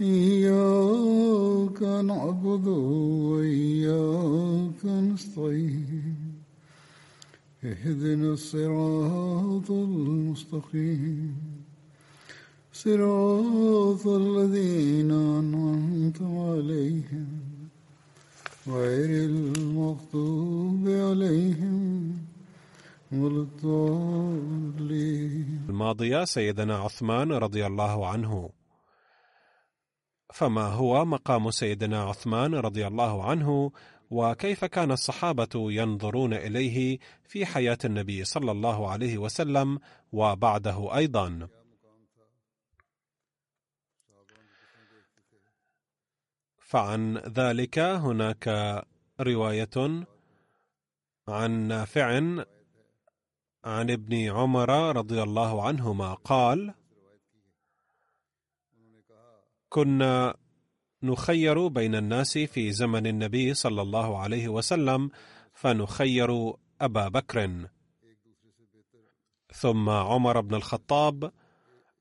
إياك نعبد وإياك نستعين. اهدنا الصراط المستقيم. صراط الذين أنعمت عليهم. غير المغضوب عليهم الماضية سيدنا عثمان رضي الله عنه. فما هو مقام سيدنا عثمان رضي الله عنه وكيف كان الصحابة ينظرون إليه في حياة النبي صلى الله عليه وسلم وبعده أيضا؟ فعن ذلك هناك رواية عن نافع عن ابن عمر رضي الله عنهما قال كنا نخير بين الناس في زمن النبي صلى الله عليه وسلم فنخير أبا بكر. ثم عمر بن الخطاب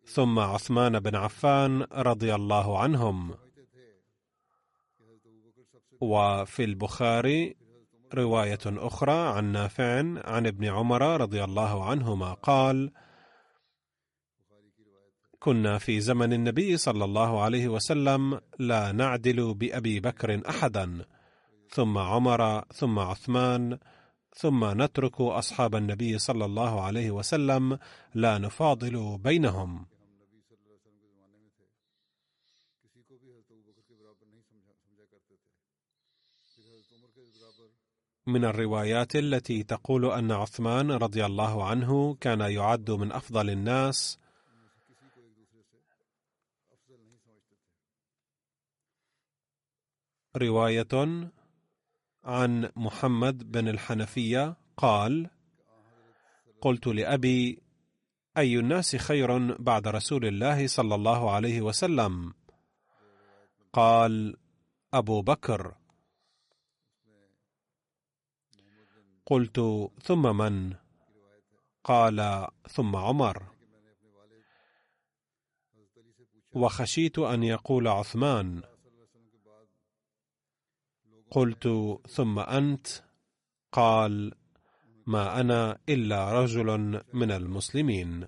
ثم عثمان بن عفان رضي الله عنهم. وفي البخاري رواية أخرى عن نافع عن ابن عمر رضي الله عنهما قال كنا في زمن النبي صلى الله عليه وسلم لا نعدل بأبي بكر أحدا. ثم عمر ثم عثمان ثم نترك أصحاب النبي صلى الله عليه وسلم لا نفاضل بينهم. من الروايات التي تقول أن عثمان رضي الله عنه كان يعد من أفضل الناس رواية عن محمد بن الحنفية قال قلت لأبي أي الناس خير بعد رسول الله صلى الله عليه وسلم؟ قال أبو بكر. قلت ثم من؟ قال ثم عمر. وخشيت أن يقول عثمان. قلت ثم أنت قال ما أنا إلا رجل من المسلمين.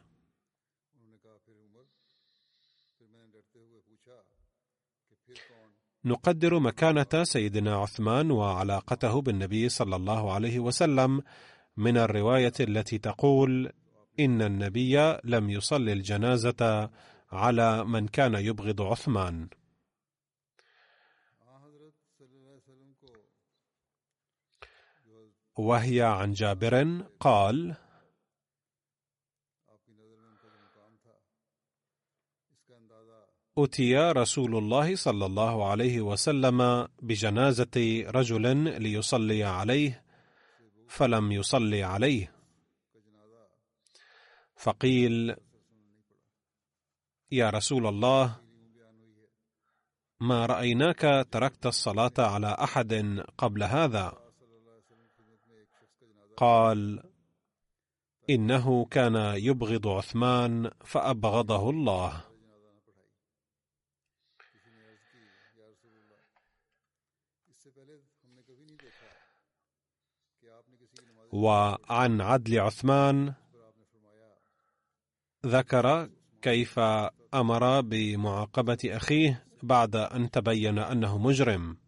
نقدر مكانة سيدنا عثمان وعلاقته بالنبي صلى الله عليه وسلم من الرواية التي تقول إن النبي لم يصلي الجنازة على من كان يبغض عثمان. وهي عن جابر قال أتي رسول الله صلى الله عليه وسلم بجنازة رجل ليصلي عليه فلم يصلي عليه. فقيل يا رسول الله ما رأيناك تركت الصلاة على أحد قبل هذا؟ قال إنه كان يبغض عثمان فأبغضه الله. وعن عدل عثمان ذكر كيف أمر بمعاقبة أخيه بعد أن تبين أنه مجرم.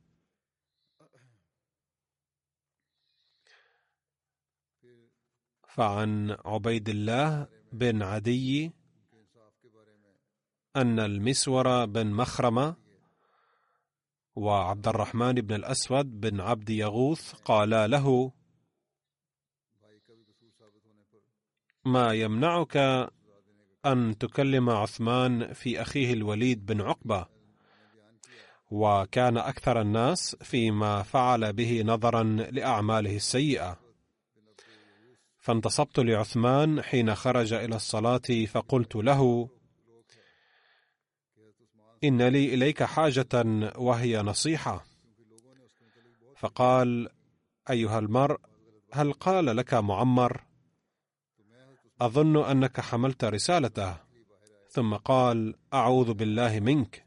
فعن عبيد الله بن عدي أن المسور بن مخرمة وعبد الرحمن بن الأسود بن عبد يغوث قالا له ما يمنعك أن تكلم عثمان في أخيه الوليد بن عقبة؟ وكان أكثر الناس فيما فعل به نظرا لأعماله السيئة. فانتصبت لعثمان حين خرج إلى الصلاة فقلت له إن لي إليك حاجة وهي نصيحة. فقال أيها المرء هل قال لك معمر أظن أنك حملت رسالته. ثم قال أعوذ بالله منك.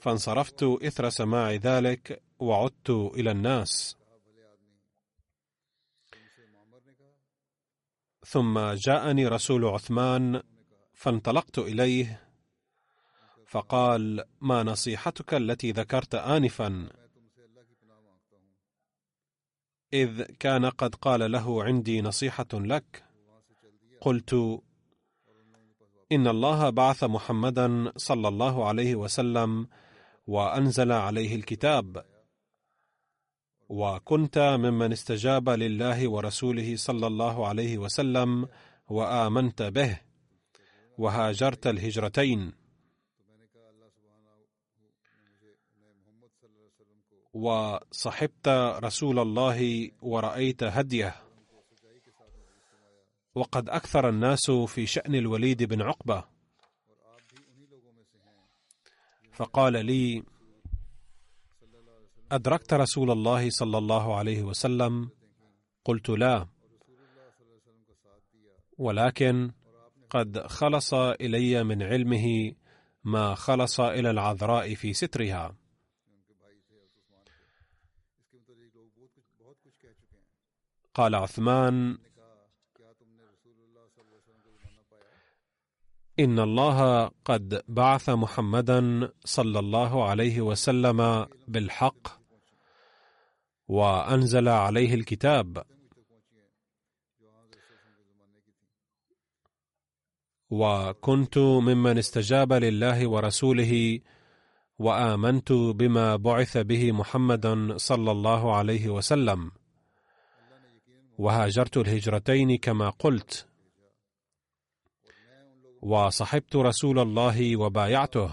فانصرفت إثر سماع ذلك وعدت إلى الناس. ثم جاءني رسول عثمان فانطلقت إليه فقال ما نصيحتك التي ذكرت آنفا؟ إذ كان قد قال له عندي نصيحة لك. قلت إن الله بعث محمدا صلى الله عليه وسلم وأنزل عليه الكتاب. وكنت ممن استجاب لله ورسوله صلى الله عليه وسلم وآمنت به وهاجرت الهجرتين. وصحبت رسول الله ورأيت هديه. وقد أكثر الناس في شأن الوليد بن عقبة. فقال لي أدركت رسول الله صلى الله عليه وسلم قلت لا ولكن قد خلص إلي من علمه ما خلص إلى العذراء في سترها. قال عثمان إن الله قد بعث محمدا صلى الله عليه وسلم بالحق وأنزل عليه الكتاب. وكنت ممن استجاب لله ورسوله وآمنت بما بعث به محمد صلى الله عليه وسلم. وهاجرت الهجرتين كما قلت. وصحبت رسول الله وبايعته.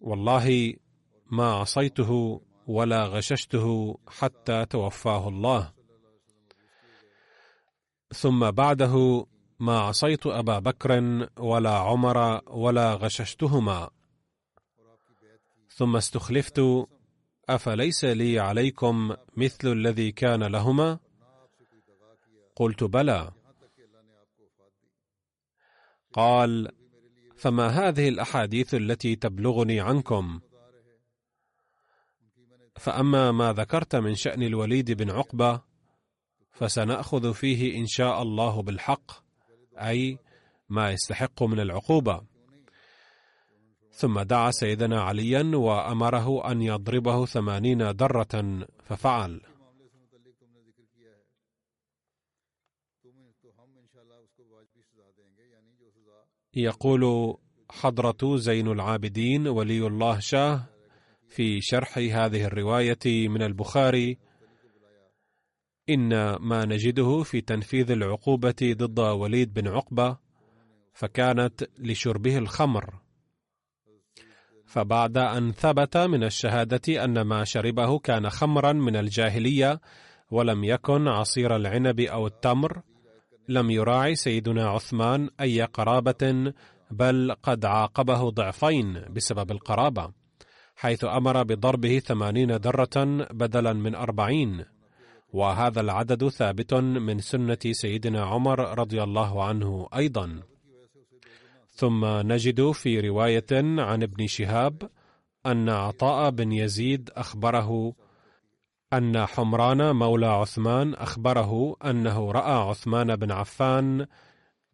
والله ما عصيته ولا غششته حتى توفاه الله. ثم بعده ما عصيت أبا بكر ولا عمر ولا غششتهما. ثم استخلفت أفليس لي عليكم مثل الذي كان لهما؟ قلت بلى. قال فما هذه الأحاديث التي تبلغني عنكم؟ فأما ما ذكرت من شأن الوليد بن عقبة فسنأخذ فيه إن شاء الله بالحق أي ما يستحق من العقوبة. ثم دعا سيدنا عليا وأمره أن يضربه ثمانين درة ففعل. يقول حضرة زين العابدين ولي الله شاه في شرح هذه الرواية من البخاري. إن ما نجده في تنفيذ العقوبة ضد وليد بن عقبة فكانت لشربه الخمر. فبعد أن ثبت من الشهادة أن ما شربه كان خمرا من الجاهلية ولم يكن عصير العنب أو التمر لم يراعي سيدنا عثمان أي قرابة بل قد عاقبه ضعفين بسبب القرابة. حيث أمر بضربه ثمانين درة بدلا من أربعين. وهذا العدد ثابت من سنة سيدنا عمر رضي الله عنه أيضا. ثم نجد في رواية عن ابن شهاب أن عطاء بن يزيد أخبره أن حمران مولى عثمان أخبره أنه رأى عثمان بن عفان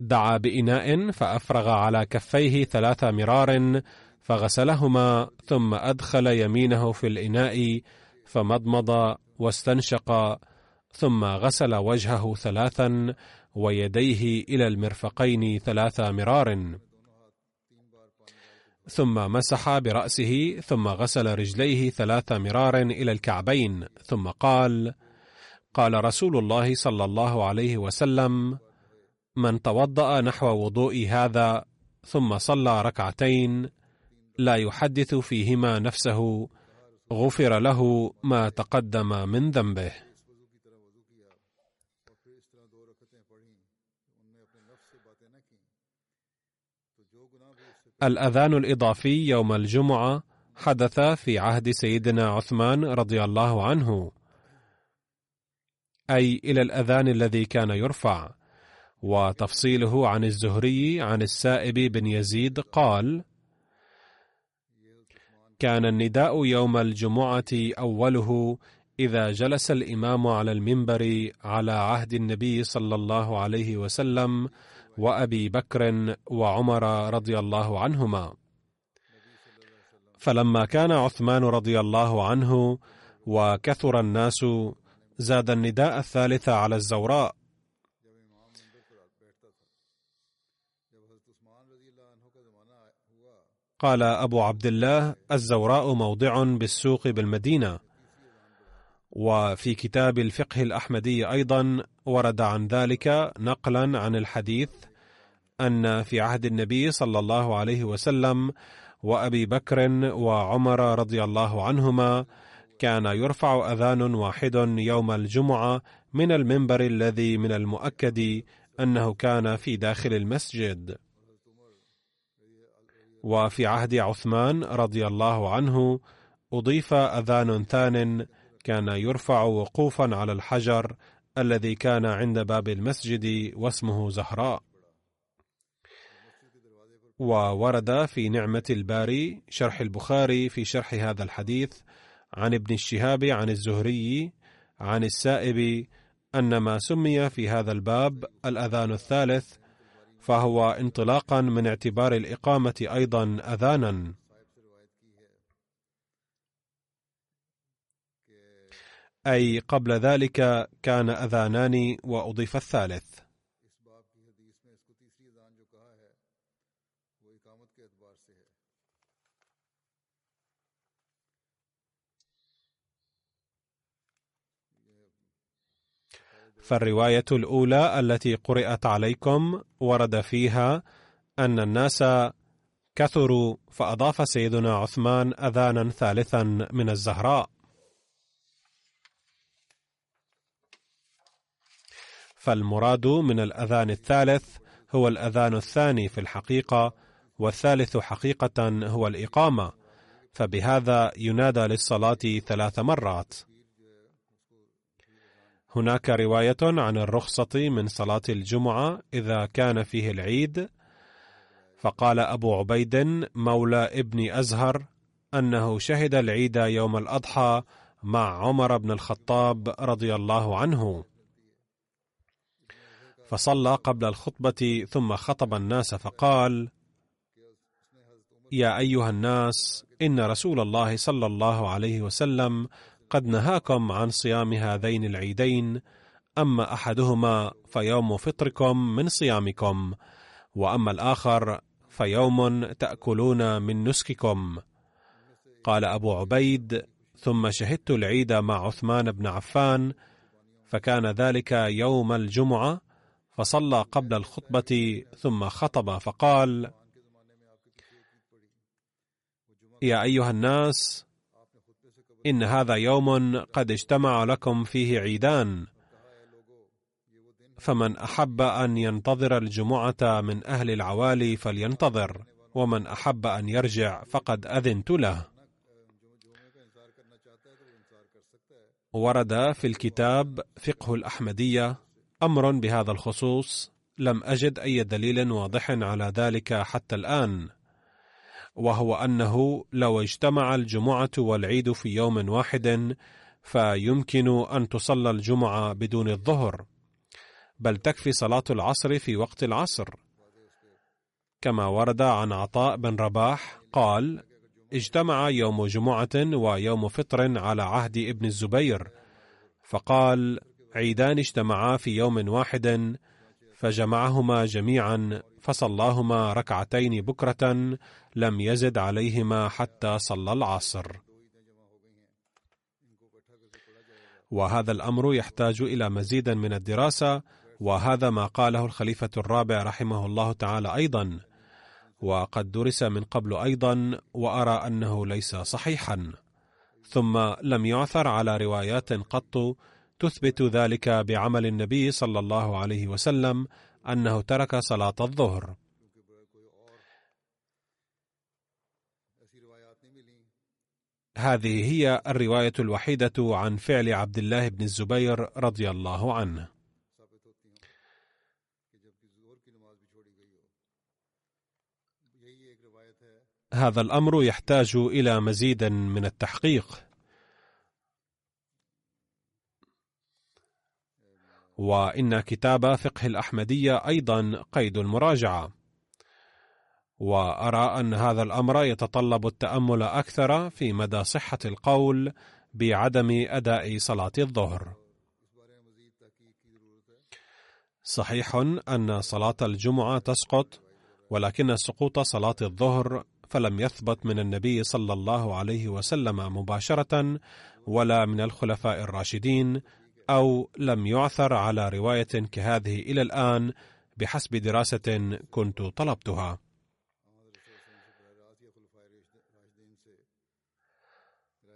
دعا بإناء فأفرغ على كفيه ثلاث مرار فغسلهما ثم أدخل يمينه في الإناء فمضمض واستنشق ثم غسل وجهه ثلاثا ويديه إلى المرفقين ثلاث مرار. ثم مسح برأسه ثم غسل رجليه ثلاث مرار إلى الكعبين ثم قال قال رسول الله صلى الله عليه وسلم من توضأ نحو وضوء هذا ثم صلى ركعتين لا يحدث فيهما نفسه. غفر له ما تقدم من ذنبه. الأذان الإضافي يوم الجمعة حدث في عهد سيدنا عثمان رضي الله عنه. أي إلى الأذان الذي كان يرفع. وتفصيله عن الزهري عن السائب بن يزيد قال كان النداء يوم الجمعة أوله إذا جلس الإمام على المنبر على عهد النبي صلى الله عليه وسلم وأبي بكر وعمر رضي الله عنهما. فلما كان عثمان رضي الله عنه وكثر الناس زاد النداء الثالث على الزوراء قال أبو عبد الله الزوراء موضع بالسوق بالمدينة. وفي كتاب الفقه الأحمدي أيضا ورد عن ذلك نقلا عن الحديث أن في عهد النبي صلى الله عليه وسلم وأبي بكر وعمر رضي الله عنهما كان يرفع أذان واحد يوم الجمعة من المنبر الذي من المؤكد أنه كان في داخل المسجد. وفي عهد عثمان رضي الله عنه أضيف أذان ثان كان يرفع وقوفا على الحجر الذي كان عند باب المسجد واسمه زهراء. وورد في نعمة الباري شرح البخاري في شرح هذا الحديث عن ابن الشهاب عن الزهري عن السائب أن ما سمي في هذا الباب الأذان الثالث فهو انطلاقا من اعتبار الإقامة أيضا أذانا. أي قبل ذلك كان أذانان وأضيف الثالث. فالرواية الأولى التي قرأت عليكم ورد فيها أن الناس كثروا فأضاف سيدنا عثمان أذانا ثالثا من الزهراء. فالمراد من الأذان الثالث هو الأذان الثاني في الحقيقة والثالث حقيقة هو الإقامة فبهذا ينادى للصلاة ثلاث مرات. هناك رواية عن الرخصة من صلاة الجمعة إذا كان فيه العيد فقال أبو عبيد مولى ابن أزهر أنه شهد العيد يوم الأضحى مع عمر بن الخطاب رضي الله عنه. فصلى قبل الخطبة ثم خطب الناس فقال: يا أيها الناس إن رسول الله صلى الله عليه وسلم قد نهاكم عن صيام هذين العيدين أما أحدهما فيوم فطركم من صيامكم وأما الآخر فيوم تأكلون من نسككم. قال أبو عبيد ثم شهدت العيد مع عثمان بن عفان فكان ذلك يوم الجمعة فصلى قبل الخطبة ثم خطب فقال يا أيها الناس إن هذا يوم قد اجتمع لكم فيه عيدان. فمن أحب أن ينتظر الجمعة من أهل العوالي فلينتظر ومن أحب أن يرجع فقد أذنت له. ورد في الكتاب فقه الأحمدية أمر بهذا الخصوص لم أجد أي دليل واضح على ذلك حتى الآن. وهو أنه لو اجتمع الجمعة والعيد في يوم واحد فيمكن أن تصلى الجمعة بدون الظهر بل تكفي صلاة العصر في وقت العصر. كما ورد عن عطاء بن رباح قال اجتمع يوم جمعة ويوم فطر على عهد ابن الزبير فقال عيدان اجتمعا في يوم واحد فجمعهما جميعا فصلاهما ركعتين بكرة لم يزد عليهما حتى صلى العصر. وهذا الأمر يحتاج إلى مزيد من الدراسة وهذا ما قاله الخليفة الرابع رحمه الله تعالى أيضا. وقد درس من قبل أيضا وأرى أنه ليس صحيحا. ثم لم يعثر على روايات قط تثبت ذلك بعمل النبي صلى الله عليه وسلم أنه ترك صلاة الظهر. هذه هي الرواية الوحيدة عن فعل عبد الله بن الزبير رضي الله عنه. هذا الأمر يحتاج إلى مزيد من التحقيق. وإن كتاب فقه الأحمدية أيضا قيد المراجعة. وأرى أن هذا الأمر يتطلب التأمل أكثر في مدى صحة القول بعدم أداء صلاة الظهر. صحيح أن صلاة الجمعة تسقط ولكن سقوط صلاة الظهر فلم يثبت من النبي صلى الله عليه وسلم مباشرة ولا من الخلفاء الراشدين أو لم يعثر على رواية كهذه إلى الآن بحسب دراسة كنت طلبتها.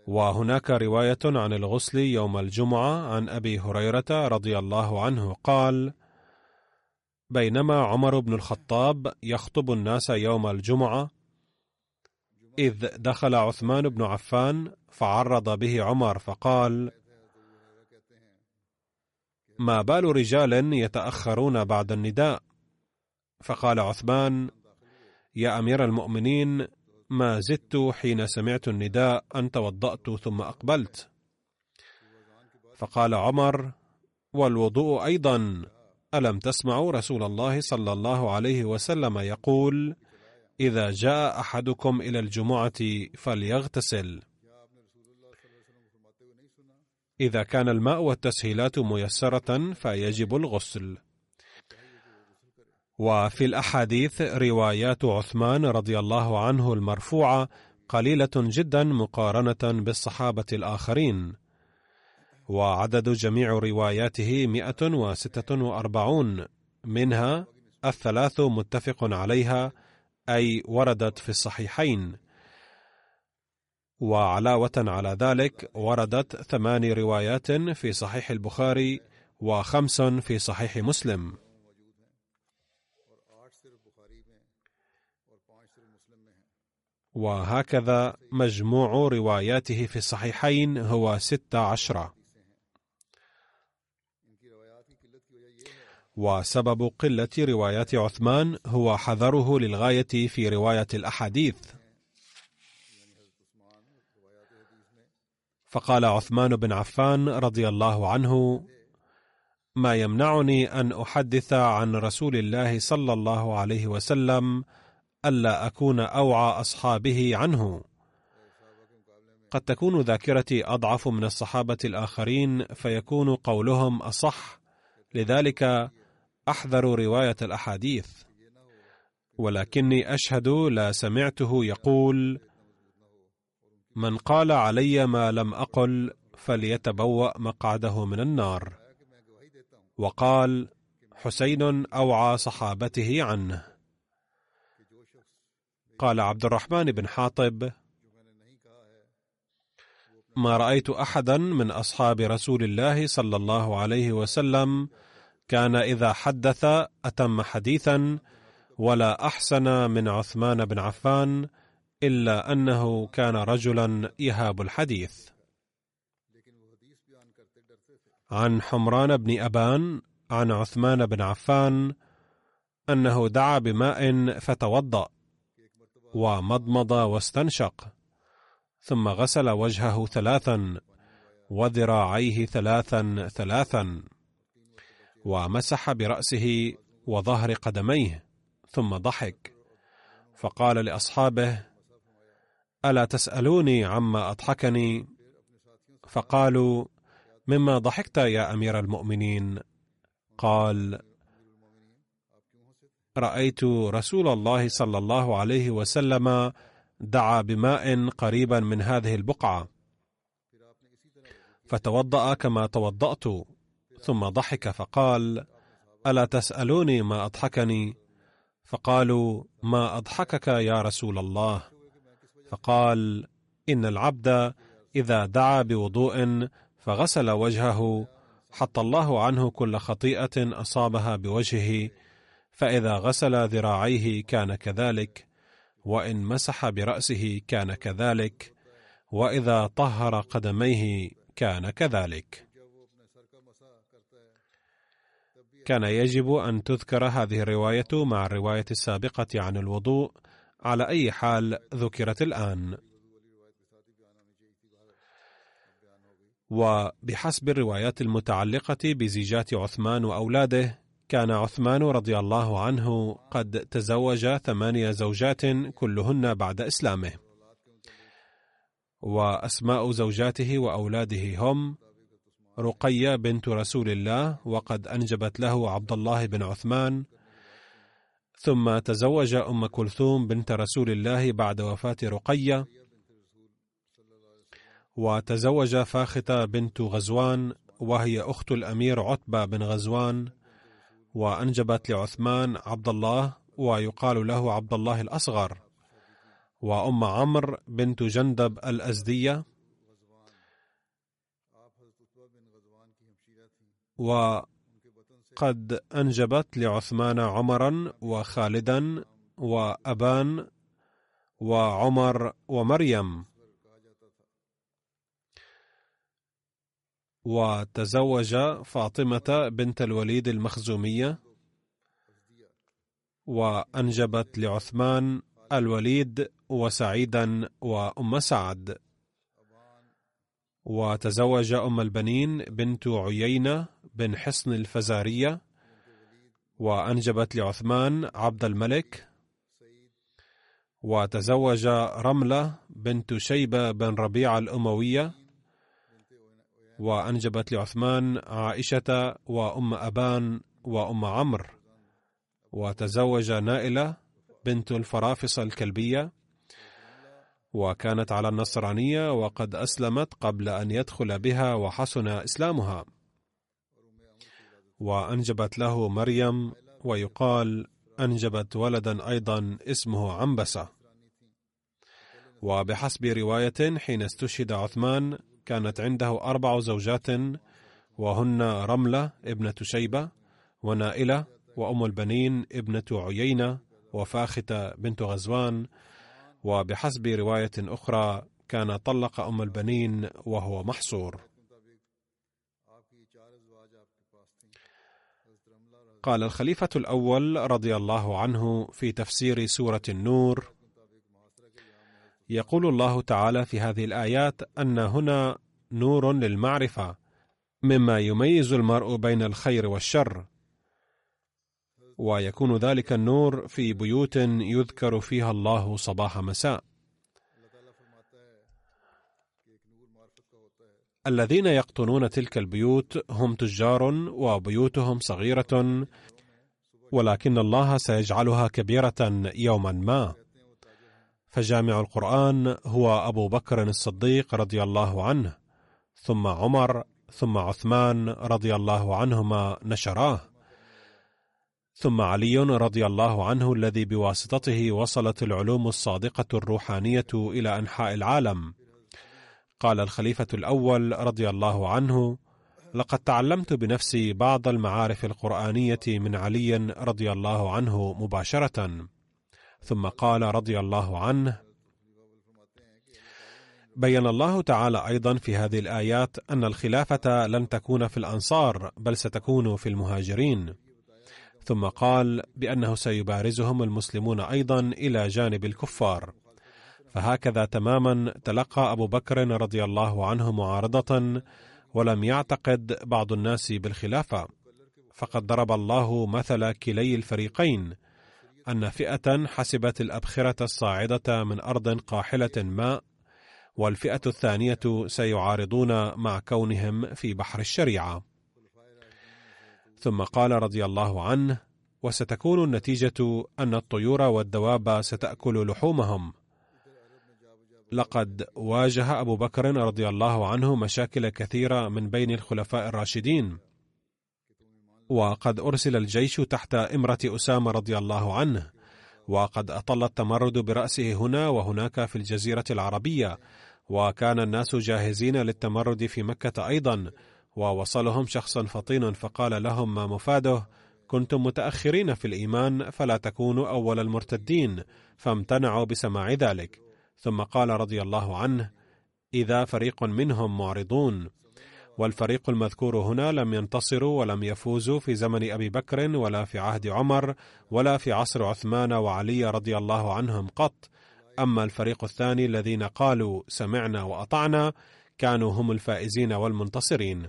وهناك رواية عن الغسل يوم الجمعة عن أبي هريرة رضي الله عنه قال بينما عمر بن الخطاب يخطب الناس يوم الجمعة إذ دخل عثمان بن عفان فعرض به عمر فقال ما بال رجال يتأخرون بعد النداء. فقال عثمان يا أمير المؤمنين ما زدت حين سمعت النداء أن توضأت ثم أقبلت. فقال عمر والوضوء أيضا ألم تسمعوا رسول الله صلى الله عليه وسلم يقول إذا جاء أحدكم إلى الجمعة فليغتسل. إذا كان الماء والتسهيلات ميسرة فيجب الغسل. وفي الأحاديث روايات عثمان رضي الله عنه المرفوعة قليلة جدا مقارنة بالصحابة الآخرين. وعدد جميع رواياته مئة وستة وأربعون. منها الثلاث متفق عليها أي وردت في الصحيحين. وعلاوة على ذلك وردت ثمان روايات في صحيح البخاري وخمس في صحيح مسلم. وهكذا مجموع رواياته في الصحيحين هو ست عشرة وسبب قلة روايات عثمان هو حذره للغاية في رواية الأحاديث. فقال عثمان بن عفان رضي الله عنه ما يمنعني أن أحدث عن رسول الله صلى الله عليه وسلم ألا أكون أوعى أصحابه عنه. قد تكون ذاكرتي أضعف من الصحابة الآخرين فيكون قولهم أصح لذلك أحذر رواية الأحاديث. ولكني أشهد لا سمعته يقول من قال علي ما لم أقل فليتبوأ مقعده من النار. وقال حسين أوعى صحابته عنه. قال عبد الرحمن بن حاطب ما رأيت أحدا من أصحاب رسول الله صلى الله عليه وسلم كان إذا حدث أتم حديثا ولا أحسن من عثمان بن عفان إلا أنه كان رجلا يهاب الحديث. عن حمران بن أبان عن عثمان بن عفان أنه دعا بماء فتوضأ ومضمض واستنشق ثم غسل وجهه ثلاثا وذراعيه ثلاثا ثلاثا ومسح برأسه وظهر قدميه ثم ضحك. فقال لأصحابه ألا تسألوني عما أضحكني؟ فقالوا مما ضحكت يا أمير المؤمنين؟ قال رأيت رسول الله صلى الله عليه وسلم دعا بماء قريبا من هذه البقعة. فتوضأ كما توضأت ثم ضحك فقال ألا تسألوني ما أضحكني؟ فقالوا ما أضحكك يا رسول الله؟ فقال إن العبد إذا دعا بوضوء فغسل وجهه حط الله عنه كل خطيئة أصابها بوجهه فإذا غسل ذراعيه كان كذلك وإن مسح برأسه كان كذلك وإذا طهر قدميه كان كذلك. كان يجب أن تذكر هذه الرواية مع الرواية السابقة عن الوضوء على أي حال ذكرت الآن. وبحسب الروايات المتعلقة بزيجات عثمان وأولاده كان عثمان رضي الله عنه قد تزوج ثمانية زوجات كلهن بعد إسلامه. وأسماء زوجاته وأولاده هم رقية بنت رسول الله وقد أنجبت له عبد الله بن عثمان ثم تزوج أم كلثوم بنت رسول الله بعد وفاة رقية وتزوج فاختة بنت غزوان وهي أخت الأمير عتبة بن غزوان وأنجبت لعثمان عبد الله ويقال له عبد الله الأصغر وأم عمرو بنت جندب الأزدية وقد أنجبت لعثمان عمرا وخالدا وأبان وعمر ومريم. وتزوج فاطمة بنت الوليد المخزومية. وأنجبت لعثمان الوليد وسعيدا وأم سعد. وتزوج أم البنين بنت عيينة. بن حصن الفزارية وأنجبت لعثمان عبد الملك وتزوج رملة بنت شيبة بن ربيعة الأموية وأنجبت لعثمان عائشة وأم أبان وأم عمرو وتزوج نائلة بنت الفرافصة الكلبية. وكانت على النصرانية وقد أسلمت قبل أن يدخل بها وحسن إسلامها. وأنجبت له مريم ويقال أنجبت ولدا أيضا اسمه عنبسة. وبحسب رواية حين استشهد عثمان كانت عنده أربع زوجات وهن رملة ابنة شيبة ونائلة وأم البنين ابنة عيينة وفاختة بنت غزوان. وبحسب رواية أخرى كان طلق أم البنين وهو محصور. قال الخليفة الأول رضي الله عنه في تفسير سورة النور يقول الله تعالى في هذه الآيات أن هنا نور للمعرفة مما يميز المرء بين الخير والشر. ويكون ذلك النور في بيوت يذكر فيها الله صباح مساء. الذين يقطنون تلك البيوت هم تجار وبيوتهم صغيرة ولكن الله سيجعلها كبيرة يوما ما. فجامع القرآن هو أبو بكر الصديق رضي الله عنه ثم عمر ثم عثمان رضي الله عنهما نشراه ثم علي رضي الله عنه الذي بواسطته وصلت العلوم الصادقة الروحانية إلى أنحاء العالم. قال الخليفة الأول رضي الله عنه لقد تعلمت بنفسي بعض المعارف القرآنية من علي رضي الله عنه مباشرة. ثم قال رضي الله عنه بين الله تعالى أيضا في هذه الآيات أن الخلافة لن تكون في الأنصار بل ستكون في المهاجرين. ثم قال بأنه سيبارزهم المسلمون أيضا إلى جانب الكفار. فهكذا تماما تلقى أبو بكر رضي الله عنه معارضة ولم يعتقد بعض الناس بالخلافة. فقد ضرب الله مثل كلي الفريقين أن فئة حسبت الأبخرة الصاعدة من أرض قاحلة ماء والفئة الثانية سيعارضون مع كونهم في بحر الشريعة. ثم قال رضي الله عنه وستكون النتيجة أن الطيور والدواب ستأكل لحومهم لقد واجه أبو بكر رضي الله عنه مشاكل كثيرة من بين الخلفاء الراشدين. وقد أرسل الجيش تحت إمرة أسامة رضي الله عنه. وقد أطل التمرد برأسه هنا وهناك في الجزيرة العربية. وكان الناس جاهزين للتمرد في مكة أيضا. ووصلهم شخص فطين فقال لهم ما مفاده؟ كنتم متأخرين في الإيمان فلا تكونوا أول المرتدين فامتنعوا بسماع ذلك. ثم قال رضي الله عنه إذا فريق منهم معرضون والفريق المذكور هنا لم ينتصروا ولم يفوزوا في زمن أبي بكر ولا في عهد عمر ولا في عصر عثمان وعلي رضي الله عنهم قط. أما الفريق الثاني الذين قالوا سمعنا وأطعنا كانوا هم الفائزين والمنتصرين.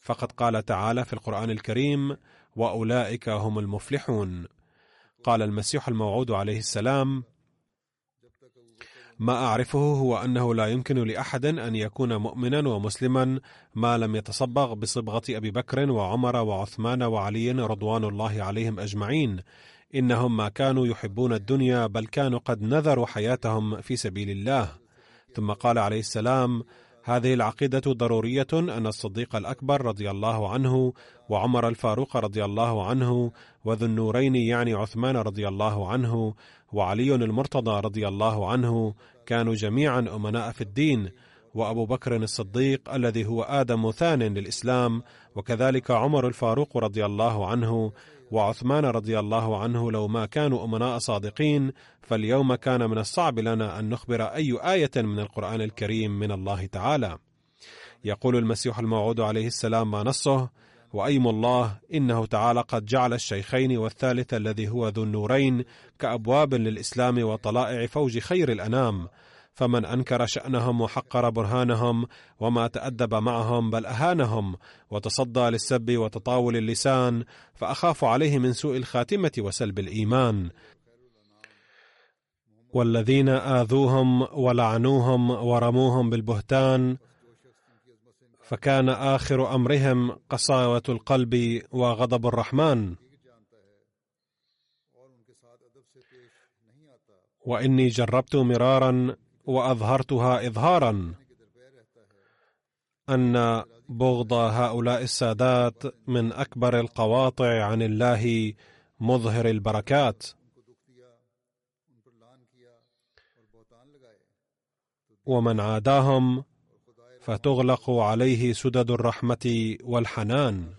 فقد قال تعالى في القرآن الكريم وأولئك هم المفلحون قال المسيح الموعود عليه السلام ما أعرفه هو أنه لا يمكن لأحد أن يكون مؤمنا ومسلما ما لم يتصبغ بصبغة أبي بكر وعمر وعثمان وعلي رضوان الله عليهم أجمعين. إنهم ما كانوا يحبون الدنيا بل كانوا قد نذروا حياتهم في سبيل الله. ثم قال عليه السلام هذه العقيدة ضرورية أن الصديق الأكبر رضي الله عنه وعمر الفاروق رضي الله عنه وذو النورين يعني عثمان رضي الله عنه وعلي المرتضى رضي الله عنه كانوا جميعا أمناء في الدين وأبو بكر الصديق الذي هو آدم ثان للإسلام وكذلك عمر الفاروق رضي الله عنه وعثمان رضي الله عنه لو ما كانوا أمناء صادقين فاليوم كان من الصعب لنا أن نخبر أي آية من القرآن الكريم من الله تعالى. يقول المسيح الموعود عليه السلام ما نصه وأيم الله إنه تعالى قد جعل الشيخين والثالث الذي هو ذو النورين كأبواب للإسلام وطلائع فوج خير الأنام فمن أنكر شأنهم وحقر برهانهم وما تأدب معهم بل أهانهم وتصدى للسب وتطاول اللسان فأخاف عليه من سوء الخاتمة وسلب الإيمان. والذين آذوهم ولعنوهم ورموهم بالبهتان فكان آخر أمرهم قساوة القلب وغضب الرحمن. وإني جربت مرارا وأظهرتها اظهارا أن بغض هؤلاء السادات من أكبر القواطع عن الله مظهر البركات. ومن عاداهم فتغلق عليه سدد الرحمة والحنان.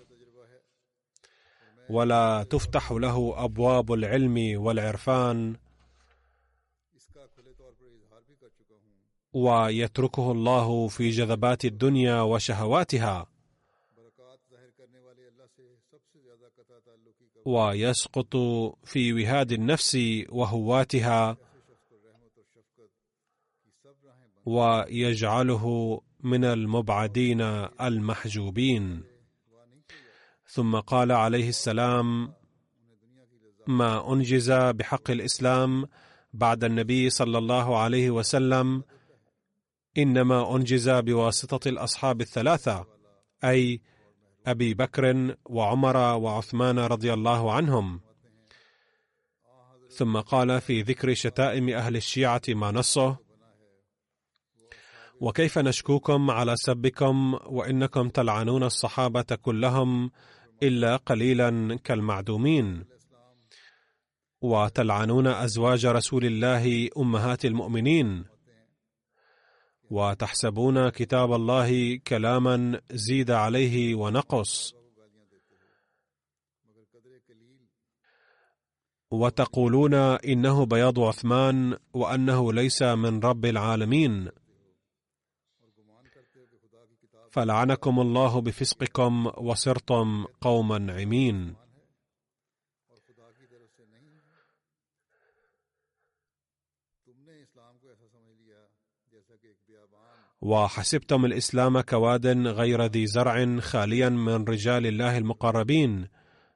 ولا تفتح له أبواب العلم والعرفان ويتركه الله في جذبات الدنيا وشهواتها. ويسقط في وهاد النفس وهواتها. ويجعله من المبعدين المحجوبين. ثم قال عليه السلام ما أنجز بحق الإسلام بعد النبي صلى الله عليه وسلم إنما أنجز بواسطة الأصحاب الثلاثة أي أبي بكر وعمر وعثمان رضي الله عنهم. ثم قال في ذكر شتائم أهل الشيعة ما نصه وكيف نشكوكم على سبكم وإنكم تلعنون الصحابة كلهم إلا قليلا كالمعدومين وتلعنون أزواج رسول الله أمهات المؤمنين وتحسبون كتاب الله كلاما زيد عليه ونقص. وتقولون إنه بياض عثمان وأنه ليس من رب العالمين. فلعنكم الله بفسقكم وصرتم قوما عمين. وحسبتم الإسلام كواد غير ذي زرع خاليا من رجال الله المقربين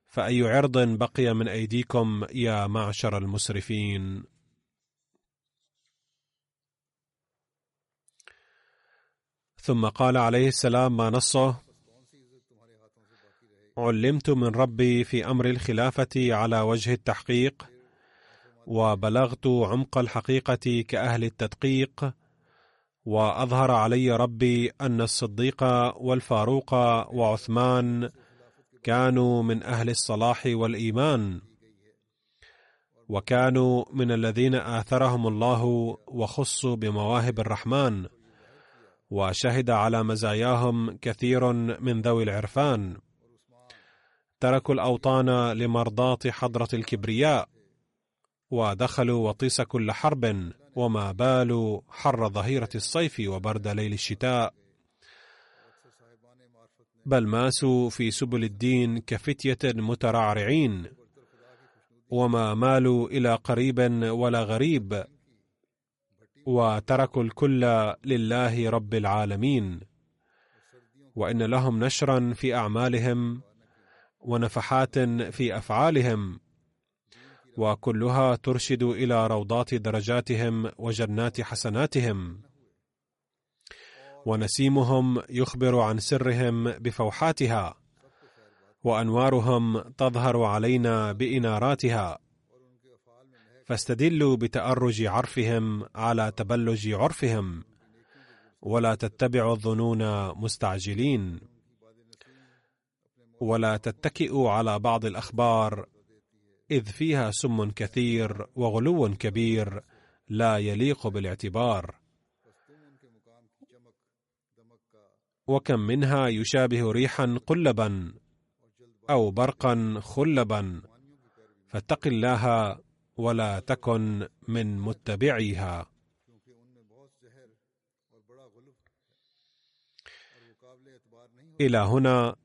فأي عرض بقي من أيديكم يا معشر المسرفين؟ ثم قال عليه السلام ما نصه؟ علمت من ربي في أمر الخلافة على وجه التحقيق وبلغت عمق الحقيقة كأهل التدقيق وأظهر علي ربي أن الصديق والفاروق وعثمان كانوا من أهل الصلاح والإيمان وكانوا من الذين آثرهم الله وخصوا بمواهب الرحمن وشهد على مزاياهم كثير من ذوي العرفان. تركوا الأوطان لمرضاة حضرة الكبرياء ودخلوا وطيس كل حرب. وما بال حر ظهيرة الصيف وبرد ليل الشتاء. بل ماسوا في سبل الدين كفتية مترعرعين. وما مالوا إلى قريب ولا غريب. وتركوا الكل لله رب العالمين. وإن لهم نشرا في أعمالهم ونفحات في أفعالهم. وكلها ترشد إلى روضات درجاتهم وجنات حسناتهم. ونسيمهم يخبر عن سرهم بفوحاتها وأنوارهم تظهر علينا بإناراتها. فاستدلوا بتأرج عرفهم على تبلج عرفهم ولا تتبعوا الظنون مستعجلين. ولا تتكئوا على بعض الأخبار إذ فيها سم كثير وغلو كبير لا يليق بالاعتبار. وكم منها يشابه ريحا قلبا أو برقا خلبا. فاتق الله ولا تكن من متبعيها. إلى هنا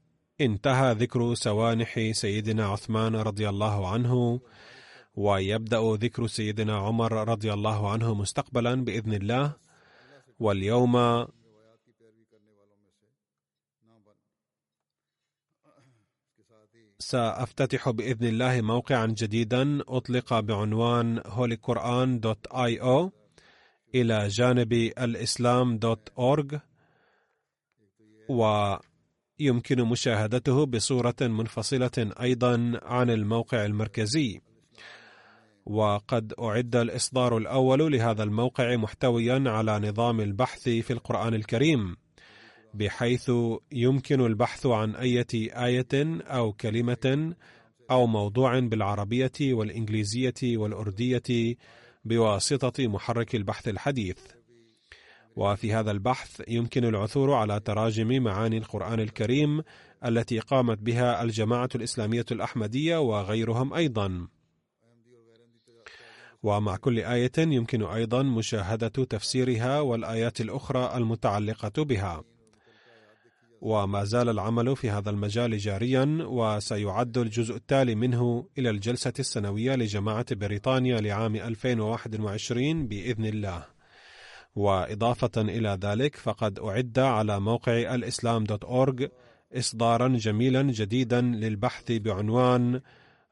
انتهى ذكر سوانح سيدنا عثمان رضي الله عنه ويبدأ ذكر سيدنا عمر رضي الله عنه مستقبلا بإذن الله. واليوم سأفتتح بإذن الله موقعا جديدا أطلق بعنوان holyquran دوت اي أو إلى جانب الإسلام دوت ويمكن مشاهدته بصورة منفصلة أيضا عن الموقع المركزي وقد أعد الإصدار الأول لهذا الموقع محتويا على نظام البحث في القرآن الكريم بحيث يمكن البحث عن اية آية أو كلمة أو موضوع بالعربية والإنجليزية والأردية بواسطة محرك البحث الحديث. وفي هذا البحث يمكن العثور على تراجم معاني القرآن الكريم التي قامت بها الجماعة الإسلامية الأحمدية وغيرهم أيضا. ومع كل آية يمكن أيضا مشاهدة تفسيرها والآيات الأخرى المتعلقة بها. وما زال العمل في هذا المجال جاريا وسيعد الجزء التالي منه إلى الجلسة السنوية لجماعة بريطانيا لعام 2021 بإذن الله. وإضافة إلى ذلك فقد أعد على موقع الإسلام دوت أورج إصدارا جميلا جديدا للبحث بعنوان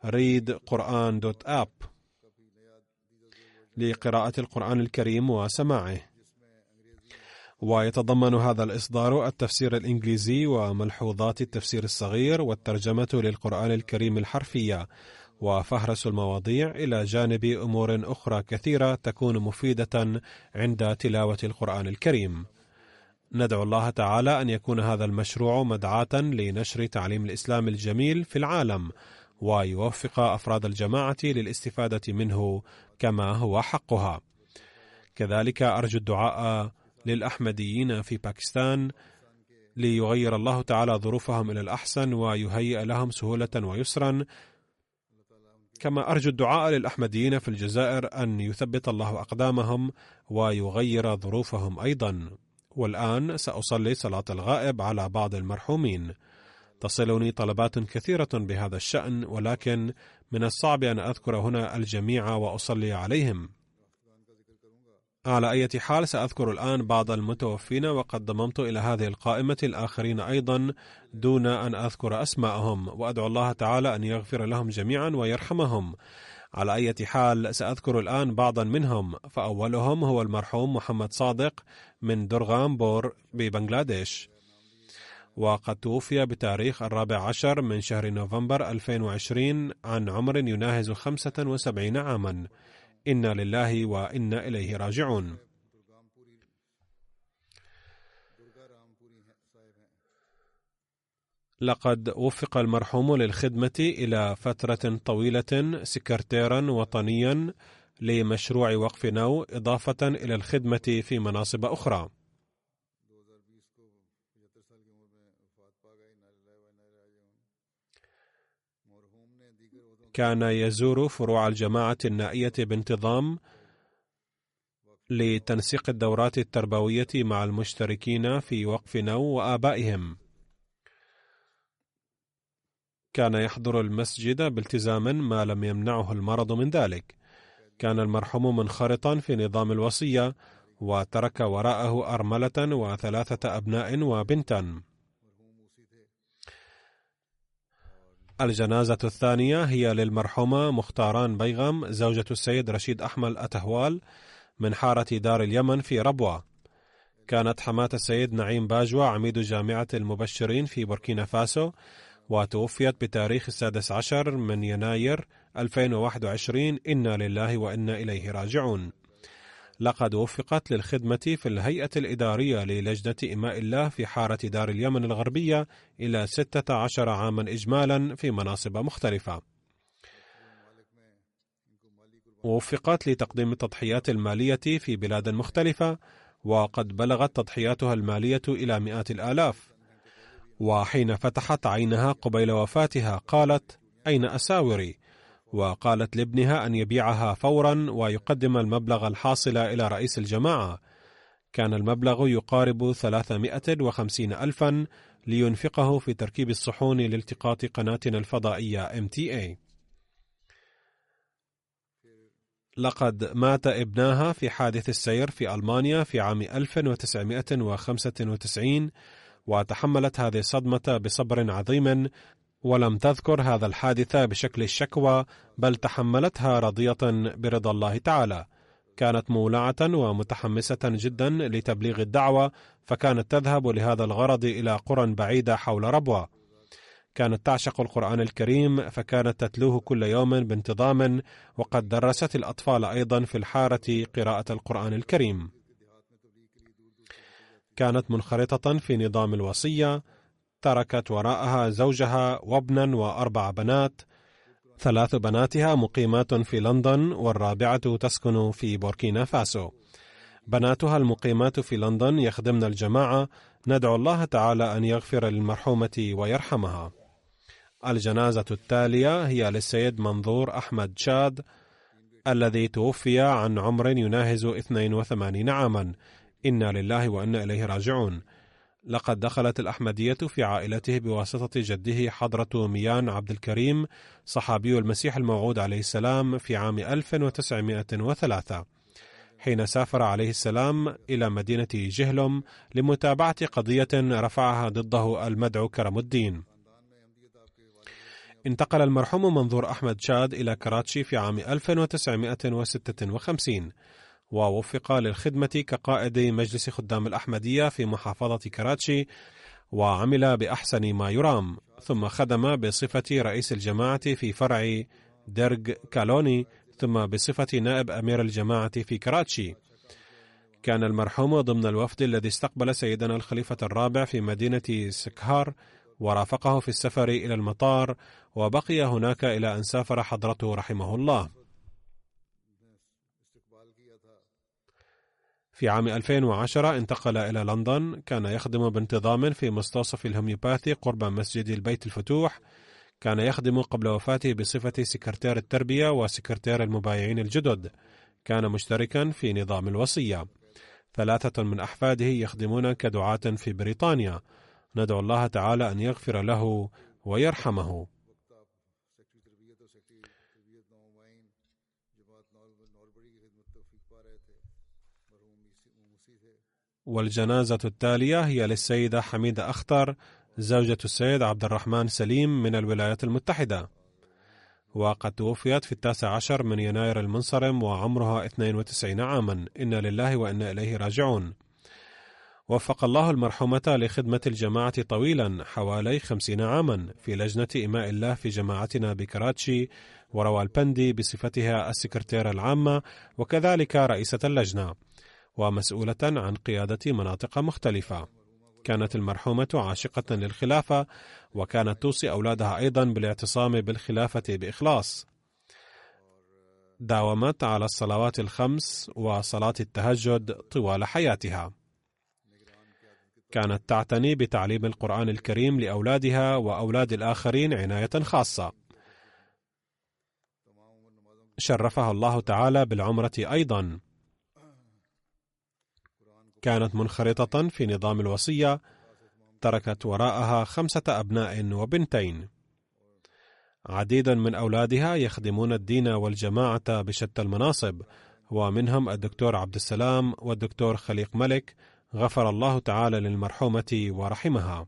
ريد قرآن دوت آب. لقراءة القرآن الكريم وسماعه. ويتضمن هذا الإصدار التفسير الإنجليزي وملحوظات التفسير الصغير والترجمة للقرآن الكريم الحرفية. وفهرس المواضيع إلى جانب أمور أخرى كثيرة تكون مفيدة عند تلاوة القرآن الكريم. ندعو الله تعالى أن يكون هذا المشروع مدعاة لنشر تعليم الإسلام الجميل في العالم ويوفق أفراد الجماعة للاستفادة منه كما هو حقها. كذلك أرجو الدعاء للأحمديين في باكستان ليغير الله تعالى ظروفهم إلى الأحسن ويهيئ لهم سهولة ويسرا كما أرجو الدعاء للأحمديين في الجزائر أن يثبت الله أقدامهم ويغير ظروفهم أيضا. والآن سأصلي صلاة الغائب على بعض المرحومين. تصلني طلبات كثيرة بهذا الشأن ولكن من الصعب أن أذكر هنا الجميع وأصلي عليهم. على أي حال سأذكر الآن بعض المتوفين وقد ضممت إلى هذه القائمة الآخرين أيضا دون أن أذكر أسماءهم وأدعو الله تعالى أن يغفر لهم جميعا ويرحمهم. على أي حال سأذكر الآن بعضا منهم فأولهم هو المرحوم محمد صادق من درغامبور ببنغلاديش. وقد توفي بتاريخ الرابع عشر من شهر نوفمبر 2020 عن عمر يناهز 75 عاما. إنا لله وإنا إليه راجعون لقد وفق المرحوم للخدمة إلى فترة طويلة سكرتيرا وطنيا لمشروع وقف نو إضافة إلى الخدمة في مناصب أخرى. كان يزور فروع الجماعة النائية بانتظام لتنسيق الدورات التربوية مع المشتركين في وقف نو وآبائهم. كان يحضر المسجد بالتزام ما لم يمنعه المرض من ذلك كان المرحوم منخرطا في نظام الوصية وترك وراءه أرملة وثلاثة أبناء وبنتا الجنازة الثانية هي للمرحومة مختاران بيغم زوجة السيد رشيد أحمد أتهوال من حارة دار اليمن في ربوة. كانت حماة السيد نعيم باجوة عميد جامعة المبشرين في بوركينا فاسو وتوفيت بتاريخ السادس عشر من يناير 2021 إنا لله وإنا إليه راجعون. لقد وفقت للخدمة في الهيئة الإدارية للجنة إماء الله في حارة دار اليمن الغربية إلى 16 عاما إجمالا في مناصب مختلفة وفقت لتقديم التضحيات المالية في بلاد مختلفة وقد بلغت تضحياتها المالية إلى مئات الآلاف وحين فتحت عينها قبيل وفاتها قالت أين أساوري؟ وقالت لابنها أن يبيعها فورا ويقدم المبلغ الحاصل إلى رئيس الجماعة. كان المبلغ يقارب 350 ألفا لينفقه في تركيب الصحون لالتقاط قناتنا الفضائية MTA لقد مات ابناها في حادث السير في ألمانيا في عام 1995 وتحملت هذه الصدمة بصبر عظيم ولم تذكر هذا الحادث بشكل الشكوى بل تحملتها راضية برضا الله تعالى. كانت مولعة ومتحمسة جدا لتبليغ الدعوة فكانت تذهب لهذا الغرض إلى قرى بعيدة حول ربوة. كانت تعشق القرآن الكريم فكانت تتلوه كل يوم بانتظام وقد درست الأطفال أيضا في الحارة قراءة القرآن الكريم. كانت منخرطة في نظام الوصية تركت وراءها زوجها وابنا وأربع بنات ثلاث بناتها مقيمات في لندن والرابعة تسكن في بوركينا فاسو. بناتها المقيمات في لندن يخدمن الجماعة ندعو الله تعالى أن يغفر للمرحومة ويرحمها. الجنازة التالية هي للسيد منظور أحمد شاد الذي توفي عن عمر يناهز 82 عاما. إنا لله وإنا إليه راجعون. لقد دخلت الأحمدية في عائلته بواسطة جده حضرة ميان عبد الكريم صحابي المسيح الموعود عليه السلام في عام 1903 حين سافر عليه السلام إلى مدينة جهلم لمتابعة قضية رفعها ضده المدعو كرم الدين. انتقل المرحوم منظور أحمد شاد إلى كراتشي في عام 1956 ووفق للخدمة كقائد مجلس خدام الأحمدية في محافظة كراتشي وعمل بأحسن ما يرام ثم خدم بصفة رئيس الجماعة في فرع درج كالوني ثم بصفة نائب أمير الجماعة في كراتشي. كان المرحوم ضمن الوفد الذي استقبل سيدنا الخليفة الرابع في مدينة سكهار ورافقه في السفر إلى المطار وبقي هناك إلى أن سافر حضرته رحمه الله. في عام 2010 انتقل إلى لندن. كان يخدم بانتظام في مستوصف الهوميوباثي قرب مسجد البيت الفتوح. كان يخدم قبل وفاته بصفة سكرتير التربية وسكرتير المبايعين الجدد. كان مشتركا في نظام الوصية. ثلاثة من أحفاده يخدمون كدعاة في بريطانيا. ندعو الله تعالى أن يغفر له ويرحمه. والجنازة التالية هي للسيدة حميدة أخطر زوجة السيد عبد الرحمن سليم من الولايات المتحدة. وقد توفيت في التاسع عشر من يناير المنصرم وعمرها 92 عاما. إنا لله وإنا إليه راجعون. وفق الله المرحومة لخدمة الجماعة طويلا حوالي خمسين عاما في لجنة إماء الله في جماعتنا بكراتشي وروالبندي بصفتها السكرتيرة العامة وكذلك رئيسة اللجنة. ومسؤولة عن قيادة مناطق مختلفة كانت المرحومة عاشقة للخلافة وكانت توصي أولادها أيضا بالاعتصام بالخلافة بإخلاص داومت على الصلوات الخمس وصلاة التهجد طوال حياتها كانت تعتني بتعليم القرآن الكريم لأولادها وأولاد الآخرين عناية خاصة. شرفها الله تعالى بالعمرة أيضا. كانت منخرطة في نظام الوصية، تركت وراءها خمسة أبناء وبنتين. عديد من أولادها يخدمون الدين والجماعة بشتى المناصب، ومنهم الدكتور عبد السلام والدكتور خليق ملك غفر الله تعالى للمرحومة ورحمها.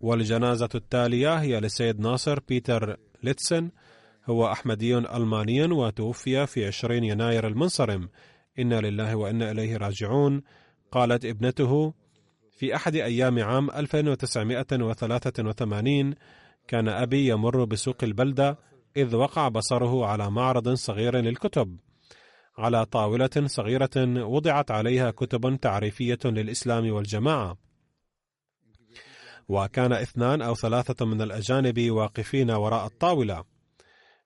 والجنازة التالية هي لسيد ناصر بيتر ليتسن هو أحمدي ألماني وتوفي في 20 يناير المنصرم. إنا لله وإنا إليه راجعون. قالت ابنته في أحد أيام عام 1983 كان أبي يمر بسوق البلدة إذ وقع بصره على معرض صغير للكتب. على طاولة صغيرة وضعت عليها كتب تعريفية للإسلام والجماعة. وكان اثنان أو ثلاثة من الأجانب واقفين وراء الطاولة.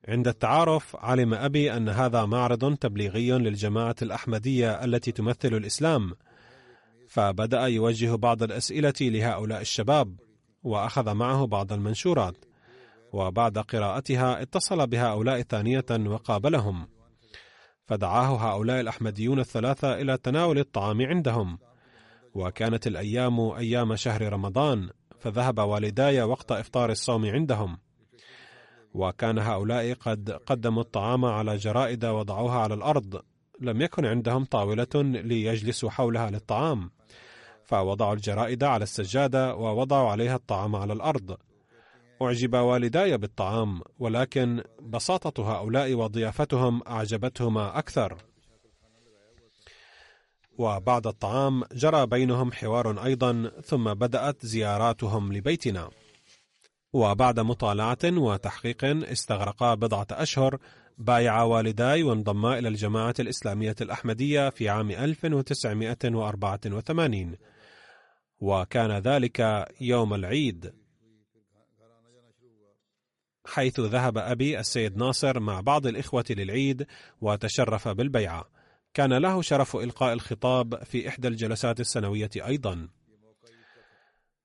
عند التعارف علم أبي أن هذا معرض تبليغي للجماعة الأحمدية التي تمثل الإسلام فبدأ يوجه بعض الأسئلة لهؤلاء الشباب وأخذ معه بعض المنشورات وبعد قراءتها اتصل بهؤلاء ثانية وقابلهم. فدعاه هؤلاء الأحمديون الثلاثة إلى تناول الطعام عندهم. وكانت الأيام أيام شهر رمضان فذهب والداي وقت إفطار الصوم عندهم. وكان هؤلاء قد قدموا الطعام على جرائد وضعوها على الأرض. لم يكن عندهم طاولة ليجلسوا حولها للطعام. فوضعوا الجرائد على السجادة ووضعوا عليها الطعام على الأرض. أعجب والداي بالطعام ولكن بساطة هؤلاء وضيافتهم أعجبتهما أكثر. وبعد الطعام جرى بينهم حوار أيضا ثم بدأت زياراتهم لبيتنا. وبعد مطالعة وتحقيق استغرقا بضعة أشهر بايع والداي وانضما إلى الجماعة الإسلامية الأحمدية في عام 1984 وكان ذلك يوم العيد. حيث ذهب أبي السيد ناصر مع بعض الإخوة للعيد وتشرف بالبيعة. كان له شرف إلقاء الخطاب في إحدى الجلسات السنوية أيضا.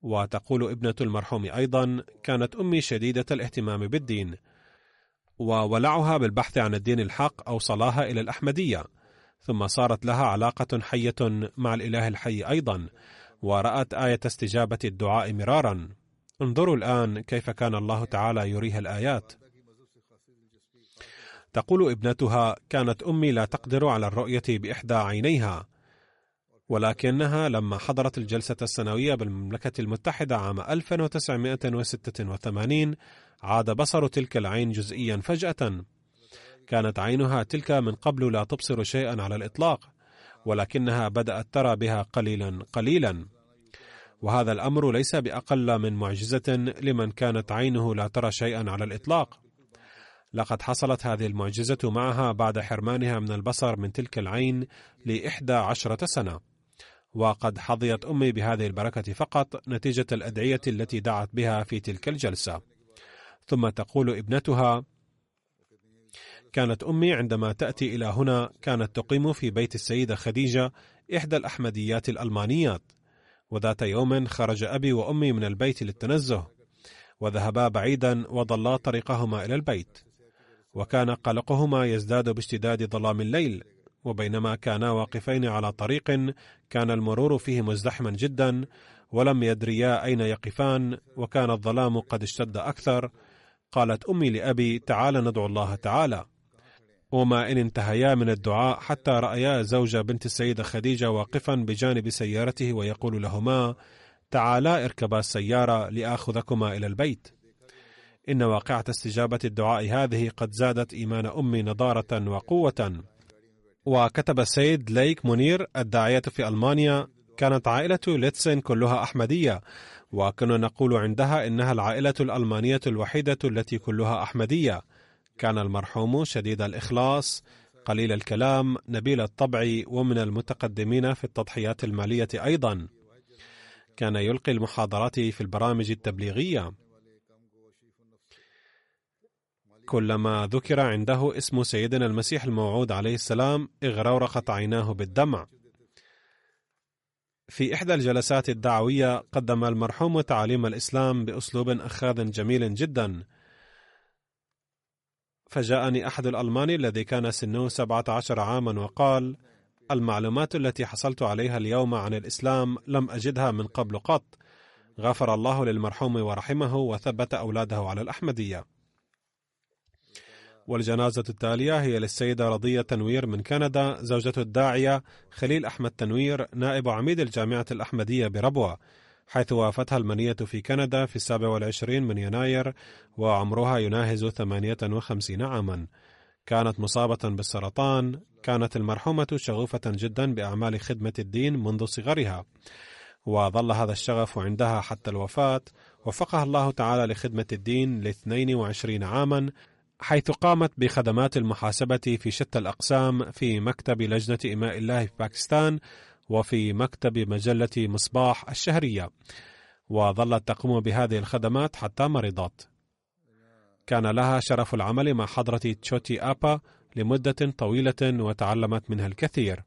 وتقول ابنة المرحوم أيضا كانت أمي شديدة الاهتمام بالدين وولعها بالبحث عن الدين الحق أوصلاها إلى الأحمدية ثم صارت لها علاقة حية مع الإله الحي أيضا ورأت آية استجابة الدعاء مرارا انظروا الآن كيف كان الله تعالى يريها الآيات. تقول ابنتها: كانت أمي لا تقدر على الرؤية بإحدى عينيها، ولكنها لما حضرت الجلسة السنوية بالمملكة المتحدة عام 1986 عاد بصر تلك العين جزئيا فجأة. كانت عينها تلك من قبل لا تبصر شيئا على الإطلاق، ولكنها بدأت ترى بها قليلا قليلا. وهذا الأمر ليس بأقل من معجزة لمن كانت عينه لا ترى شيئا على الإطلاق لقد حصلت هذه المعجزة معها بعد حرمانها من البصر من تلك العين لإحدى عشرة سنة وقد حظيت أمي بهذه البركة فقط نتيجة الأدعية التي دعت بها في تلك الجلسة. ثم تقول ابنتها كانت أمي عندما تأتي إلى هنا كانت تقيم في بيت السيدة خديجة إحدى الأحمديات الألمانيات وذات يوم خرج أبي وأمي من البيت للتنزه وذهبا بعيدا وضلا طريقهما إلى البيت وكان قلقهما يزداد باشتداد ظلام الليل وبينما كانا واقفين على طريق كان المرور فيه مزدحما جدا ولم يدريا أين يقفان وكان الظلام قد اشتد أكثر. قالت أمي لأبي تعال ندعو الله تعالى. وما إن انتهيا من الدعاء حتى رأيا زوج بنت السيدة خديجة واقفا بجانب سيارته ويقول لهما تعالا اركبا السيارة لآخذكما إلى البيت. إن واقعة استجابة الدعاء هذه قد زادت إيمان أمي نضارة وقوة. وكتب السيد ليك منير الداعية في ألمانيا كانت عائلة ليتسن كلها أحمدية. وكنا نقول عندها إنها العائلة الألمانية الوحيدة التي كلها أحمدية. كان المرحوم شديد الإخلاص قليل الكلام نبيل الطبع ومن المتقدمين في التضحيات المالية أيضا. كان يلقي المحاضرات في البرامج التبليغية. كلما ذكر عنده اسم سيدنا المسيح الموعود عليه السلام اغرورقت عيناه بالدمع. في إحدى الجلسات الدعوية قدم المرحوم تعاليم الإسلام بأسلوب أخاذ جميل جدا. فجاءني أحد الألمان الذي كان سنه 17 عاما وقال المعلومات التي حصلت عليها اليوم عن الإسلام لم أجدها من قبل قط. غفر الله للمرحوم ورحمه وثبت أولاده على الأحمدية. والجنازة التالية هي للسيدة رضية تنوير من كندا زوجة الداعية خليل أحمد تنوير نائب عميد الجامعة الأحمدية بربوة حيث وافتها المنية في كندا في السابع والعشرين من يناير وعمرها يناهز 58 عاما. كانت مصابة بالسرطان كانت المرحومة شغوفة جدا بأعمال خدمة الدين منذ صغرها. وظل هذا الشغف عندها حتى الوفاة. وفقها الله تعالى لخدمة الدين ل 22 عاما حيث قامت بخدمات المحاسبة في شتى الأقسام في مكتب لجنة إماء الله في باكستان وفي مكتب مجلة مصباح الشهرية. وظلت تقوم بهذه الخدمات حتى مرضت كان لها شرف العمل مع حضرة تشوتي آبا لمدة طويلة وتعلمت منها الكثير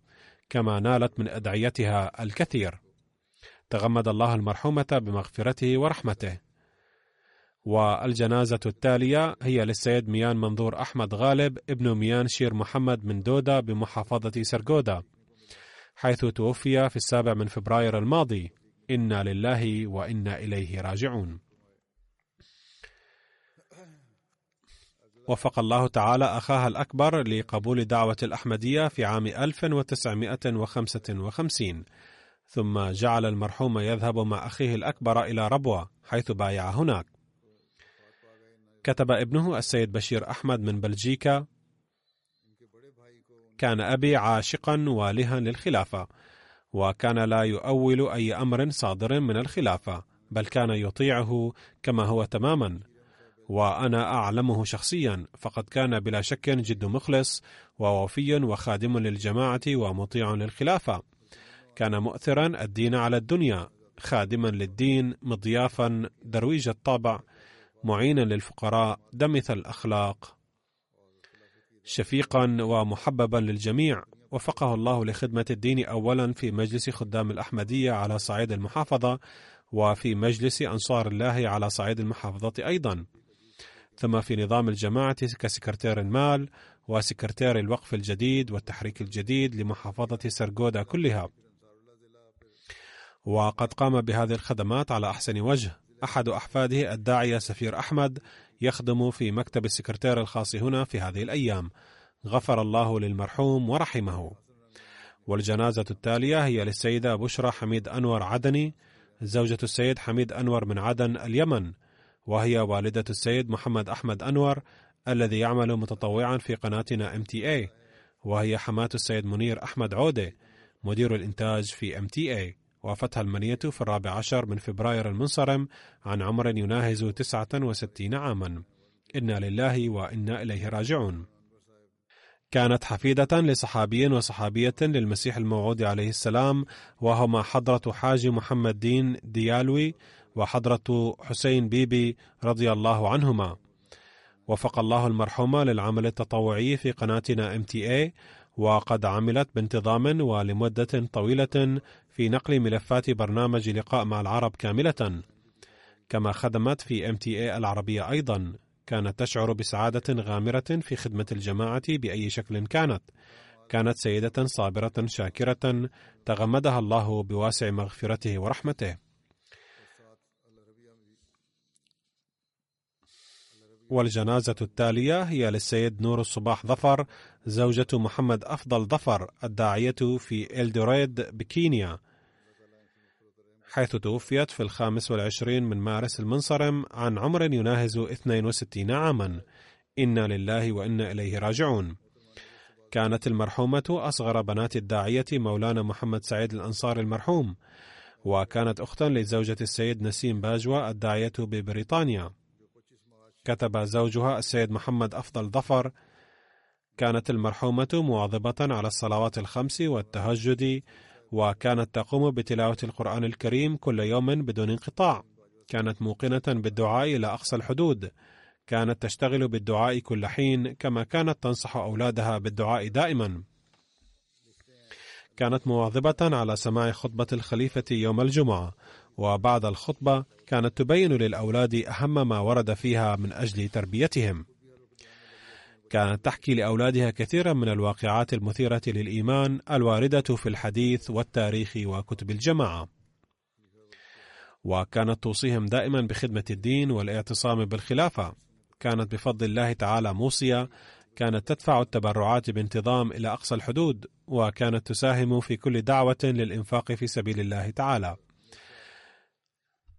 كما نالت من أدعيتها الكثير. تغمد الله المرحومة بمغفرته ورحمته. والجنازة التالية هي للسيد ميان منظور أحمد غالب ابن ميان شير محمد من دودة بمحافظة سرغودا حيث توفي في السابع من فبراير الماضي. إنا لله وإنا إليه راجعون. وفق الله تعالى أخاها الأكبر لقبول دعوة الأحمدية في عام 1955 ثم جعل المرحوم يذهب مع أخيه الأكبر إلى ربوة حيث بايع هناك. كتب ابنه السيد بشير أحمد من بلجيكا. كان أبي عاشقا والها للخلافة وكان لا يؤول أي أمر صادر من الخلافة بل كان يطيعه كما هو تماما. وأنا أعلمه شخصيا فقد كان بلا شك جد مخلص ووفي وخادم للجماعة ومطيع للخلافة. كان مؤثرا الدين على الدنيا خادما للدين مضيافا درويج الطابع. معينا للفقراء دمث الأخلاق. شفيقا ومحببا للجميع. وفقه الله لخدمة الدين أولا في مجلس خدام الأحمدية على صعيد المحافظة وفي مجلس أنصار الله على صعيد المحافظة أيضا. ثم في نظام الجماعة كسكرتير المال وسكرتير الوقف الجديد والتحريك الجديد لمحافظة سرغودا كلها. وقد قام بهذه الخدمات على أحسن وجه. أحد أحفاده الداعية سفير أحمد يخدم في مكتب السكرتير الخاص هنا في هذه الأيام. غفر الله للمرحوم ورحمه. والجنازة التالية هي للسيدة بشرى حميد أنور عدني زوجة السيد حميد أنور من عدن اليمن وهي والدة السيد محمد أحمد أنور الذي يعمل متطوعا في قناتنا MTA وهي حماة السيد منير أحمد عودة مدير الإنتاج في MTA وافتها المنية في الرابع عشر من فبراير المنصرم عن عمر يناهز تسعة وستين عاما. إنا لله وإنا إليه راجعون. كانت حفيدة لصحابي وصحابية للمسيح الموعود عليه السلام وهما حضرة حاج محمد دين ديالوي وحضرة حسين بيبي رضي الله عنهما. وفق الله المرحومة للعمل التطوعي في قناتنا MTA وقد عملت بانتظام ولمدة طويلة في نقل ملفات برنامج لقاء مع العرب كاملة. كما خدمت في MTA العربية أيضا كانت تشعر بسعادة غامرة في خدمة الجماعة بأي شكل كانت. كانت سيدة صابرة شاكرة تغمدها الله بواسع مغفرته ورحمته. والجنازة التالية هي للسيد نور الصباح ظفر زوجة محمد أفضل ظفر الداعية في إلدوريد بكينيا. حيث توفيت في الخامس والعشرين من مارس المنصرم عن عمر يناهز 62 عاما. إنا لله وإنا إليه راجعون. كانت المرحومة أصغر بنات الداعية مولانا محمد سعيد الأنصار المرحوم وكانت أختا لزوجة السيد نسيم باجوة الداعية ببريطانيا. كتب زوجها السيد محمد أفضل ظفر كانت المرحومة مواظبة على الصلوات الخمس والتهجد وكانت تقوم بتلاوة القرآن الكريم كل يوم بدون انقطاع. كانت موقنة بالدعاء إلى أقصى الحدود. كانت تشتغل بالدعاء كل حين كما كانت تنصح أولادها بالدعاء دائما. كانت مواظبة على سماع خطبة الخليفة يوم الجمعة. وبعد الخطبة كانت تبين للأولاد أهم ما ورد فيها من أجل تربيتهم. كانت تحكي لأولادها كثيرا من الواقعات المثيرة للإيمان الواردة في الحديث والتاريخ وكتب الجماعة. وكانت توصيهم دائما بخدمة الدين والاعتصام بالخلافة. كانت بفضل الله تعالى موصية كانت تدفع التبرعات بانتظام إلى أقصى الحدود وكانت تساهم في كل دعوة للإنفاق في سبيل الله تعالى.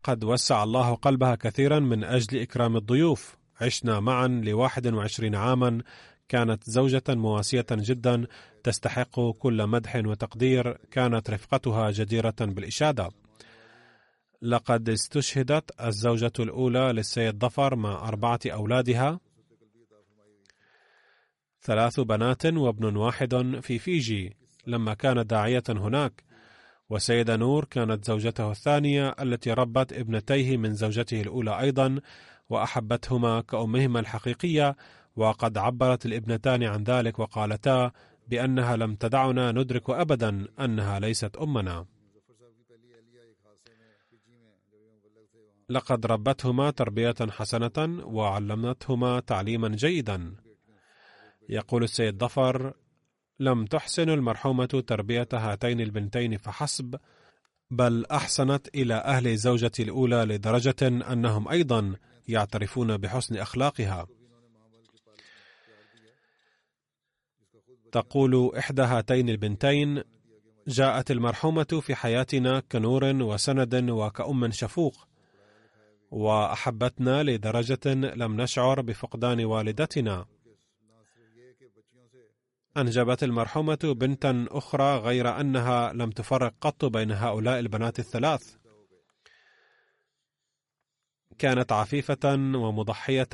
قد وسع الله قلبها كثيرا من أجل إكرام الضيوف. عشنا معا لواحد وعشرين عاما. كانت زوجة مواسية جدا تستحق كل مدح وتقدير. كانت رفقتها جديرة بالإشادة. لقد استشهدت الزوجة الأولى للسيد ظفر مع أربعة أولادها. ثلاث بنات وابن واحد في فيجي. لما كان داعية هناك وسيدة نور كانت زوجته الثانية التي ربت ابنتيه من زوجته الأولى أيضا وأحبتهما كأمهما الحقيقية وقد عبرت الابنتان عن ذلك وقالتا بأنها لم تدعنا ندرك أبدا أنها ليست أمنا. لقد ربتهما تربية حسنة وعلمتهما تعليما جيدا. يقول السيد ظفر لم تحسن المرحومة تربية هاتين البنتين فحسب بل أحسنت إلى أهل زوجتي الأولى لدرجة أنهم أيضا يعترفون بحسن أخلاقها. تقول إحدى هاتين البنتين جاءت المرحومة في حياتنا كنور وسند وكأم شفوق وأحبتنا لدرجة لم نشعر بفقدان والدتنا. أنجبت المرحومة بنتا أخرى غير أنها لم تفرق قط بين هؤلاء البنات الثلاث. كانت عفيفة ومضحية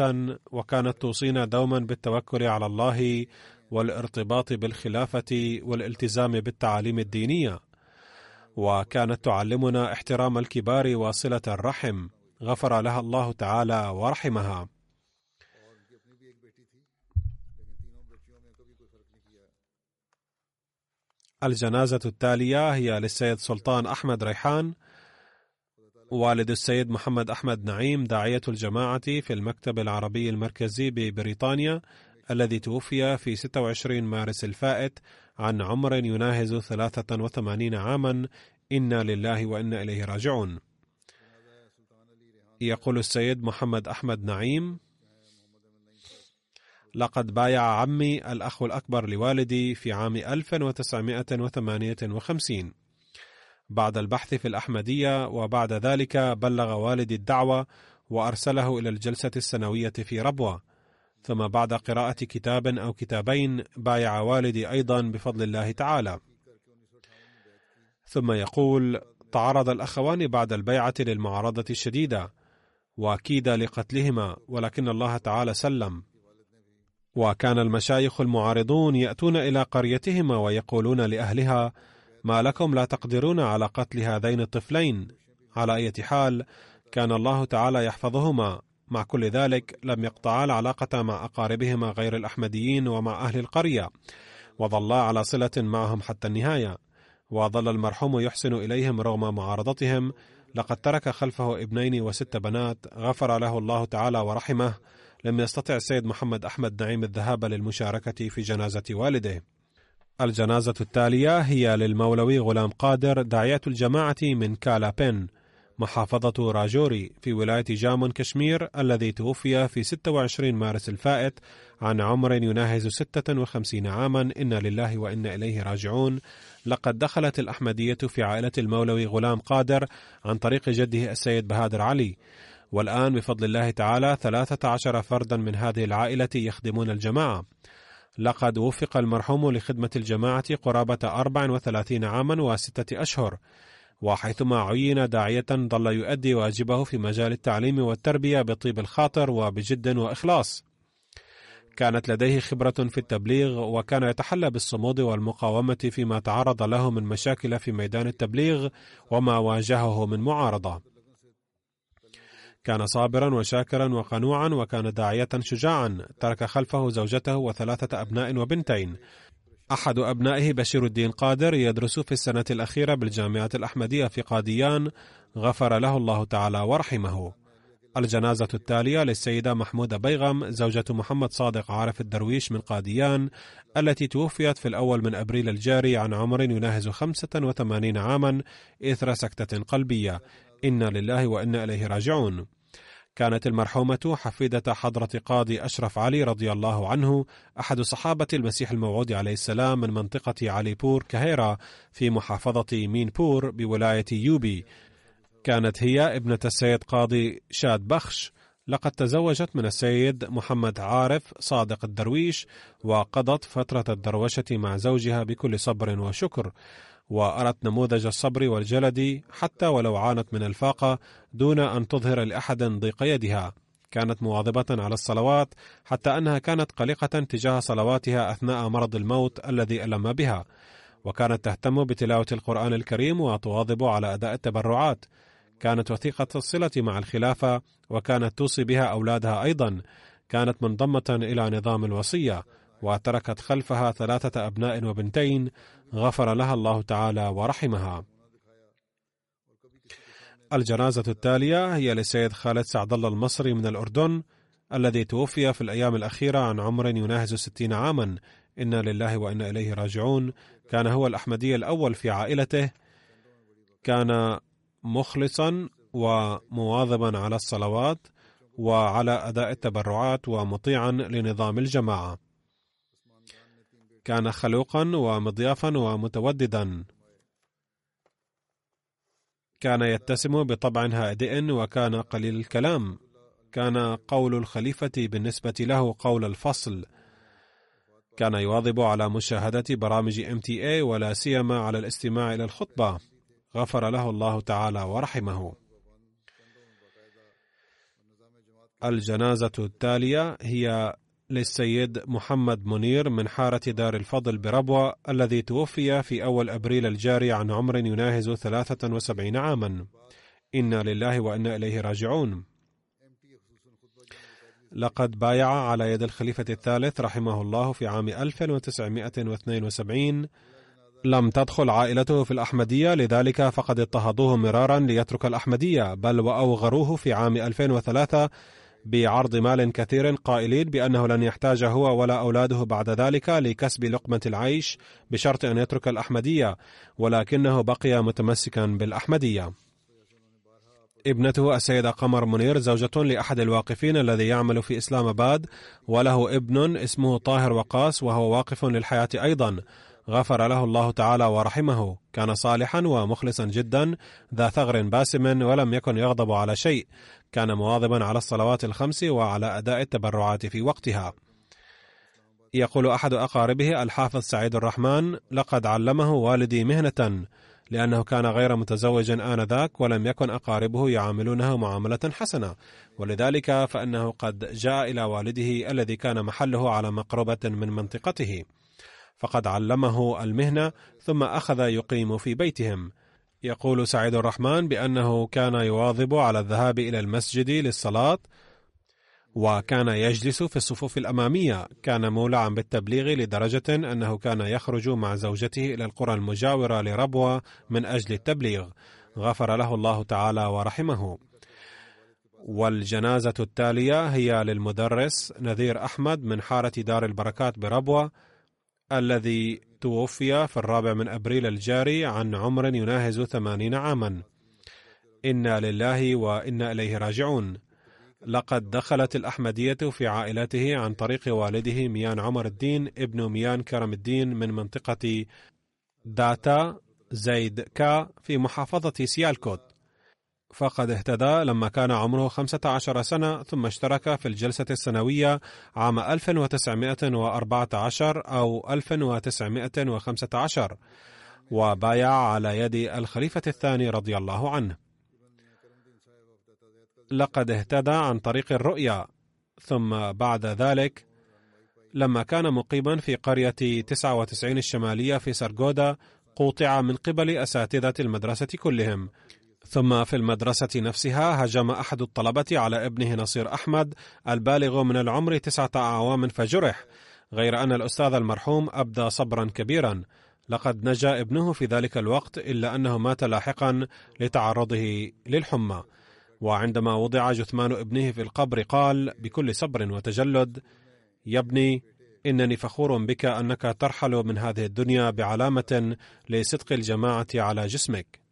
وكانت توصينا دوما بالتوكل على الله والارتباط بالخلافة والالتزام بالتعاليم الدينية. وكانت تعلمنا احترام الكبار وصلة الرحم. غفر لها الله تعالى ورحمها. الجنازة التالية هي للسيد سلطان أحمد ريحان والد السيد محمد أحمد نعيم داعية الجماعة في المكتب العربي المركزي ببريطانيا الذي توفي في 26 مارس الفائت عن عمر يناهز 83 عاما. إنا لله وإنا إليه راجعون. يقول السيد محمد أحمد نعيم لقد بايع عمي الأخ الأكبر لوالدي في عام 1958 بعد البحث في الأحمدية وبعد ذلك بلغ والدي الدعوة وأرسله إلى الجلسة السنوية في ربوة. ثم بعد قراءة كتاب أو كتابين بايع والدي أيضا بفضل الله تعالى. ثم يقول تعرض الأخوان بعد البيعة للمعارضة الشديدة وكيد لقتلهما ولكن الله تعالى سلم. وكان المشايخ المعارضون يأتون إلى قريتهما ويقولون لأهلها ما لكم لا تقدرون على قتل هذين الطفلين؟ على أي حال كان الله تعالى يحفظهما. مع كل ذلك لم يقطعا العلاقة مع أقاربهما غير الأحمديين ومع أهل القرية وظلا على صلة معهم حتى النهاية. وظل المرحوم يحسن إليهم رغم معارضتهم لقد ترك خلفه ابنين وست بنات غفر له الله تعالى ورحمه لم يستطع السيد محمد أحمد نعيم الذهاب للمشاركة في جنازة والده. الجنازة التالية هي للمولوي غلام قادر داعية الجماعة من كالا بن محافظة راجوري في ولاية جامون كشمير الذي توفي في 26 مارس الفائت عن عمر يناهز 56 عاما. إنا لله وإنا إليه راجعون. لقد دخلت الأحمدية في عائلة المولوي غلام قادر عن طريق جده السيد بهادر علي. والآن بفضل الله تعالى 13 فردا من هذه العائلة يخدمون الجماعة. لقد وفق المرحوم لخدمة الجماعة قرابة 34 عاما وستة أشهر وحيثما عين داعية ظل يؤدي واجبه في مجال التعليم والتربية بطيب الخاطر وبجد وإخلاص. كانت لديه خبرة في التبليغ وكان يتحلى بالصمود والمقاومة فيما تعرض له من مشاكل في ميدان التبليغ وما واجهه من معارضة. كان صابرا وشاكرا وقنوعا وكان داعية شجاعا ترك خلفه زوجته وثلاثة أبناء وبنتين. أحد أبنائه بشير الدين قادر يدرس في السنة الأخيرة بالجامعة الأحمدية في قاديان غفر له الله تعالى ورحمه. الجنازة التالية للسيدة محمودة بيغم زوجة محمد صادق عارف الدرويش من قاديان التي توفيت في الأول من أبريل الجاري عن عمر يناهز 85 عاما إثر سكتة قلبية. إنا لله وإنا إليه راجعون. كانت المرحومة حفيدة حضرة قاضي أشرف علي رضي الله عنه أحد صحابة المسيح الموعود عليه السلام من منطقة عليبور كهيرا في محافظة مينبور بولاية يوبي. كانت هي ابنة السيد قاضي شاد بخش. لقد تزوجت من السيد محمد عارف صادق الدرويش وقضت فترة الدروشة مع زوجها بكل صبر وشكر. وأرت نموذج الصبر والجلد حتى ولو عانت من الفاقة دون أن تظهر لأحد ضيق يدها. كانت مواظبة على الصلوات حتى أنها كانت قلقة تجاه صلواتها أثناء مرض الموت الذي ألم بها. وكانت تهتم بتلاوة القرآن الكريم وتواظب على أداء التبرعات. كانت وثيقة الصلة مع الخلافة وكانت توصي بها أولادها أيضا. كانت منضمة إلى نظام الوصية. وتركت خلفها ثلاثة أبناء وبنتين غفر لها الله تعالى ورحمها. الجنازة التالية هي للسيد خالد سعد الله المصري من الأردن الذي توفي في الأيام الأخيرة عن عمر يناهز ستين عاما. إنا لله وإنا إليه راجعون. كان هو الأحمدي الأول في عائلته. كان مخلصا ومواظبا على الصلوات وعلى أداء التبرعات ومطيعا لنظام الجماعة. كان خلوقا ومضيافا ومتوددا. كان يتسم بطبع هادئ وكان قليل الكلام. كان قول الخليفة بالنسبة له قول الفصل. كان يواظب على مشاهدة برامج MTA ولا سيما على الاستماع إلى الخطبة. غفر له الله تعالى ورحمه. الجنازة التالية هي للسيد محمد منير من حارة دار الفضل بربوة الذي توفي في أول أبريل الجاري عن عمر يناهز 73 عاما. إنا لله وإنا إليه راجعون. لقد بايع على يد الخليفة الثالث رحمه الله في عام 1972 لم تدخل عائلته في الأحمدية لذلك فقد اضطهدوه مرارا ليترك الأحمدية بل وأوغروه في عام 2003 بعرض مال كثير قائلين بأنه لن يحتاج هو ولا أولاده بعد ذلك لكسب لقمة العيش بشرط أن يترك الأحمدية ولكنه بقي متمسكا بالأحمدية. ابنته السيدة قمر منير زوجة لأحد الواقفين الذي يعمل في إسلام آباد وله ابن اسمه طاهر وقاص وهو واقف للحياة أيضا. غفر له الله تعالى ورحمه. كان صالحا ومخلصا جدا ذا ثغر باسم ولم يكن يغضب على شيء. كان مواظبا على الصلوات الخمس وعلى أداء التبرعات في وقتها. يقول أحد أقاربه الحافظ سعيد الرحمن لقد علمه والدي مهنة لأنه كان غير متزوج آنذاك ولم يكن أقاربه يعاملونه معاملة حسنة. ولذلك فإنه قد جاء إلى والده الذي كان محله على مقربة من منطقته. فقد علمه المهنة ثم أخذ يقيم في بيتهم. يقول سعيد الرحمن بأنه كان يواظب على الذهاب إلى المسجد للصلاة وكان يجلس في الصفوف الأمامية. كان مولعا بالتبليغ لدرجة أنه كان يخرج مع زوجته إلى القرى المجاورة لربوة من أجل التبليغ. غفر له الله تعالى ورحمه. والجنازة التالية هي للمدرس نذير أحمد من حارة دار البركات بربوة. الذي توفي في الرابع من أبريل الجاري عن عمر يناهز ثمانين عاما. إنا لله وإنا إليه راجعون. لقد دخلت الأحمدية في عائلته عن طريق والده ميان عمر الدين ابن ميان كرم الدين من منطقة داتا زيد كا في محافظة سيالكوت. فقد اهتدى لما كان عمره 15 سنة ثم اشترك في الجلسة السنوية عام 1914 أو 1915 وبايع على يد الخليفة الثاني رضي الله عنه. لقد اهتدى عن طريق الرؤيا. ثم بعد ذلك لما كان مقيما في قرية 99 الشمالية في سرغودا قوطع من قبل أساتذة المدرسة كلهم. ثم في المدرسة نفسها هجم أحد الطلبة على ابنه نصير أحمد البالغ من العمر تسعة أعوام فجرح غير أن الأستاذ المرحوم أبدى صبرا كبيرا. لقد نجا ابنه في ذلك الوقت إلا أنه مات لاحقا لتعرضه للحمى. وعندما وضع جثمان ابنه في القبر قال بكل صبر وتجلد يا ابني إنني فخور بك أنك ترحل من هذه الدنيا بعلامة لصدق الجماعة على جسمك.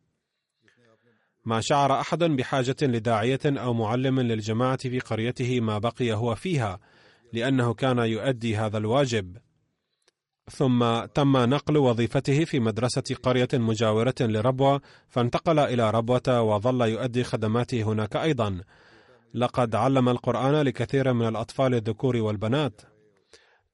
ما شعر احد بحاجة لداعية أو معلم للجماعة في قريته ما بقي هو فيها لأنه كان يؤدي هذا الواجب. ثم تم نقل وظيفته في مدرسة قرية مجاورة لربوة فانتقل إلى ربوة وظل يؤدي خدماته هناك أيضا. لقد علم القرآن لكثير من الأطفال الذكور والبنات.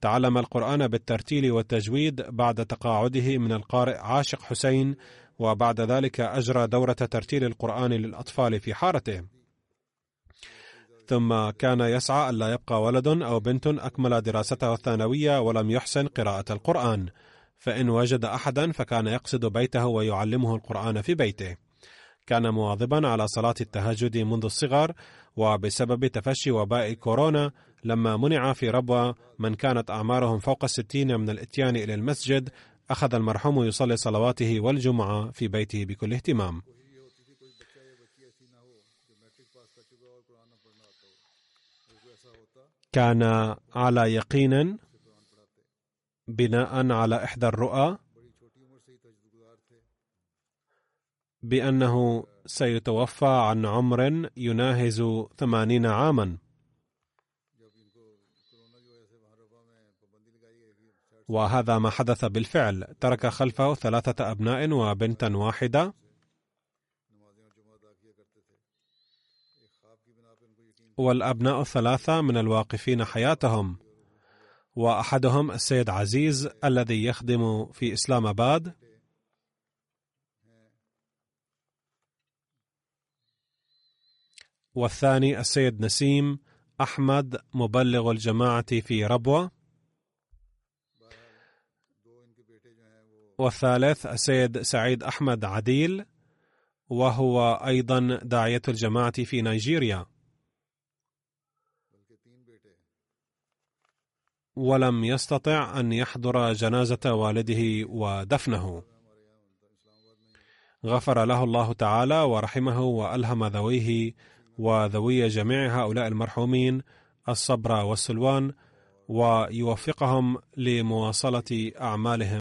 تعلم القرآن بالترتيل والتجويد بعد تقاعده من القارئ عاشق حسين وبعد ذلك أجرى دورة ترتيل القرآن للأطفال في حارته ثم كان يسعى ألا يبقى ولد أو بنت أكمل دراسته الثانوية ولم يحسن قراءة القرآن. فإن وجد أحدا فكان يقصد بيته ويعلمه القرآن في بيته. كان مواظبا على صلاة التهجد منذ الصغر وبسبب تفشي وباء كورونا لما منع في ربوة من كانت أعمارهم فوق الستين من الإتيان إلى المسجد أخذ المرحوم يصلي صلواته والجمعة في بيته بكل اهتمام. كان على يقين بناء على إحدى الرؤى بأنه سيتوفى عن عمر يناهز ثمانين عاما. وهذا ما حدث بالفعل. ترك خلفه ثلاثة أبناء وبنتا واحدة. والأبناء الثلاثة من الواقفين حياتهم. وأحدهم السيد عزيز الذي يخدم في إسلام آباد. والثاني السيد نسيم أحمد مبلغ الجماعة في ربوة. والثالث السيد سعيد أحمد عديل وهو أيضا داعية الجماعة في نيجيريا. ولم يستطع أن يحضر جنازة والده ودفنه. غفر له الله تعالى ورحمه وألهم ذويه وذوي جميع هؤلاء المرحومين الصبر والسلوان ويوفقهم لمواصلة أعمالهم.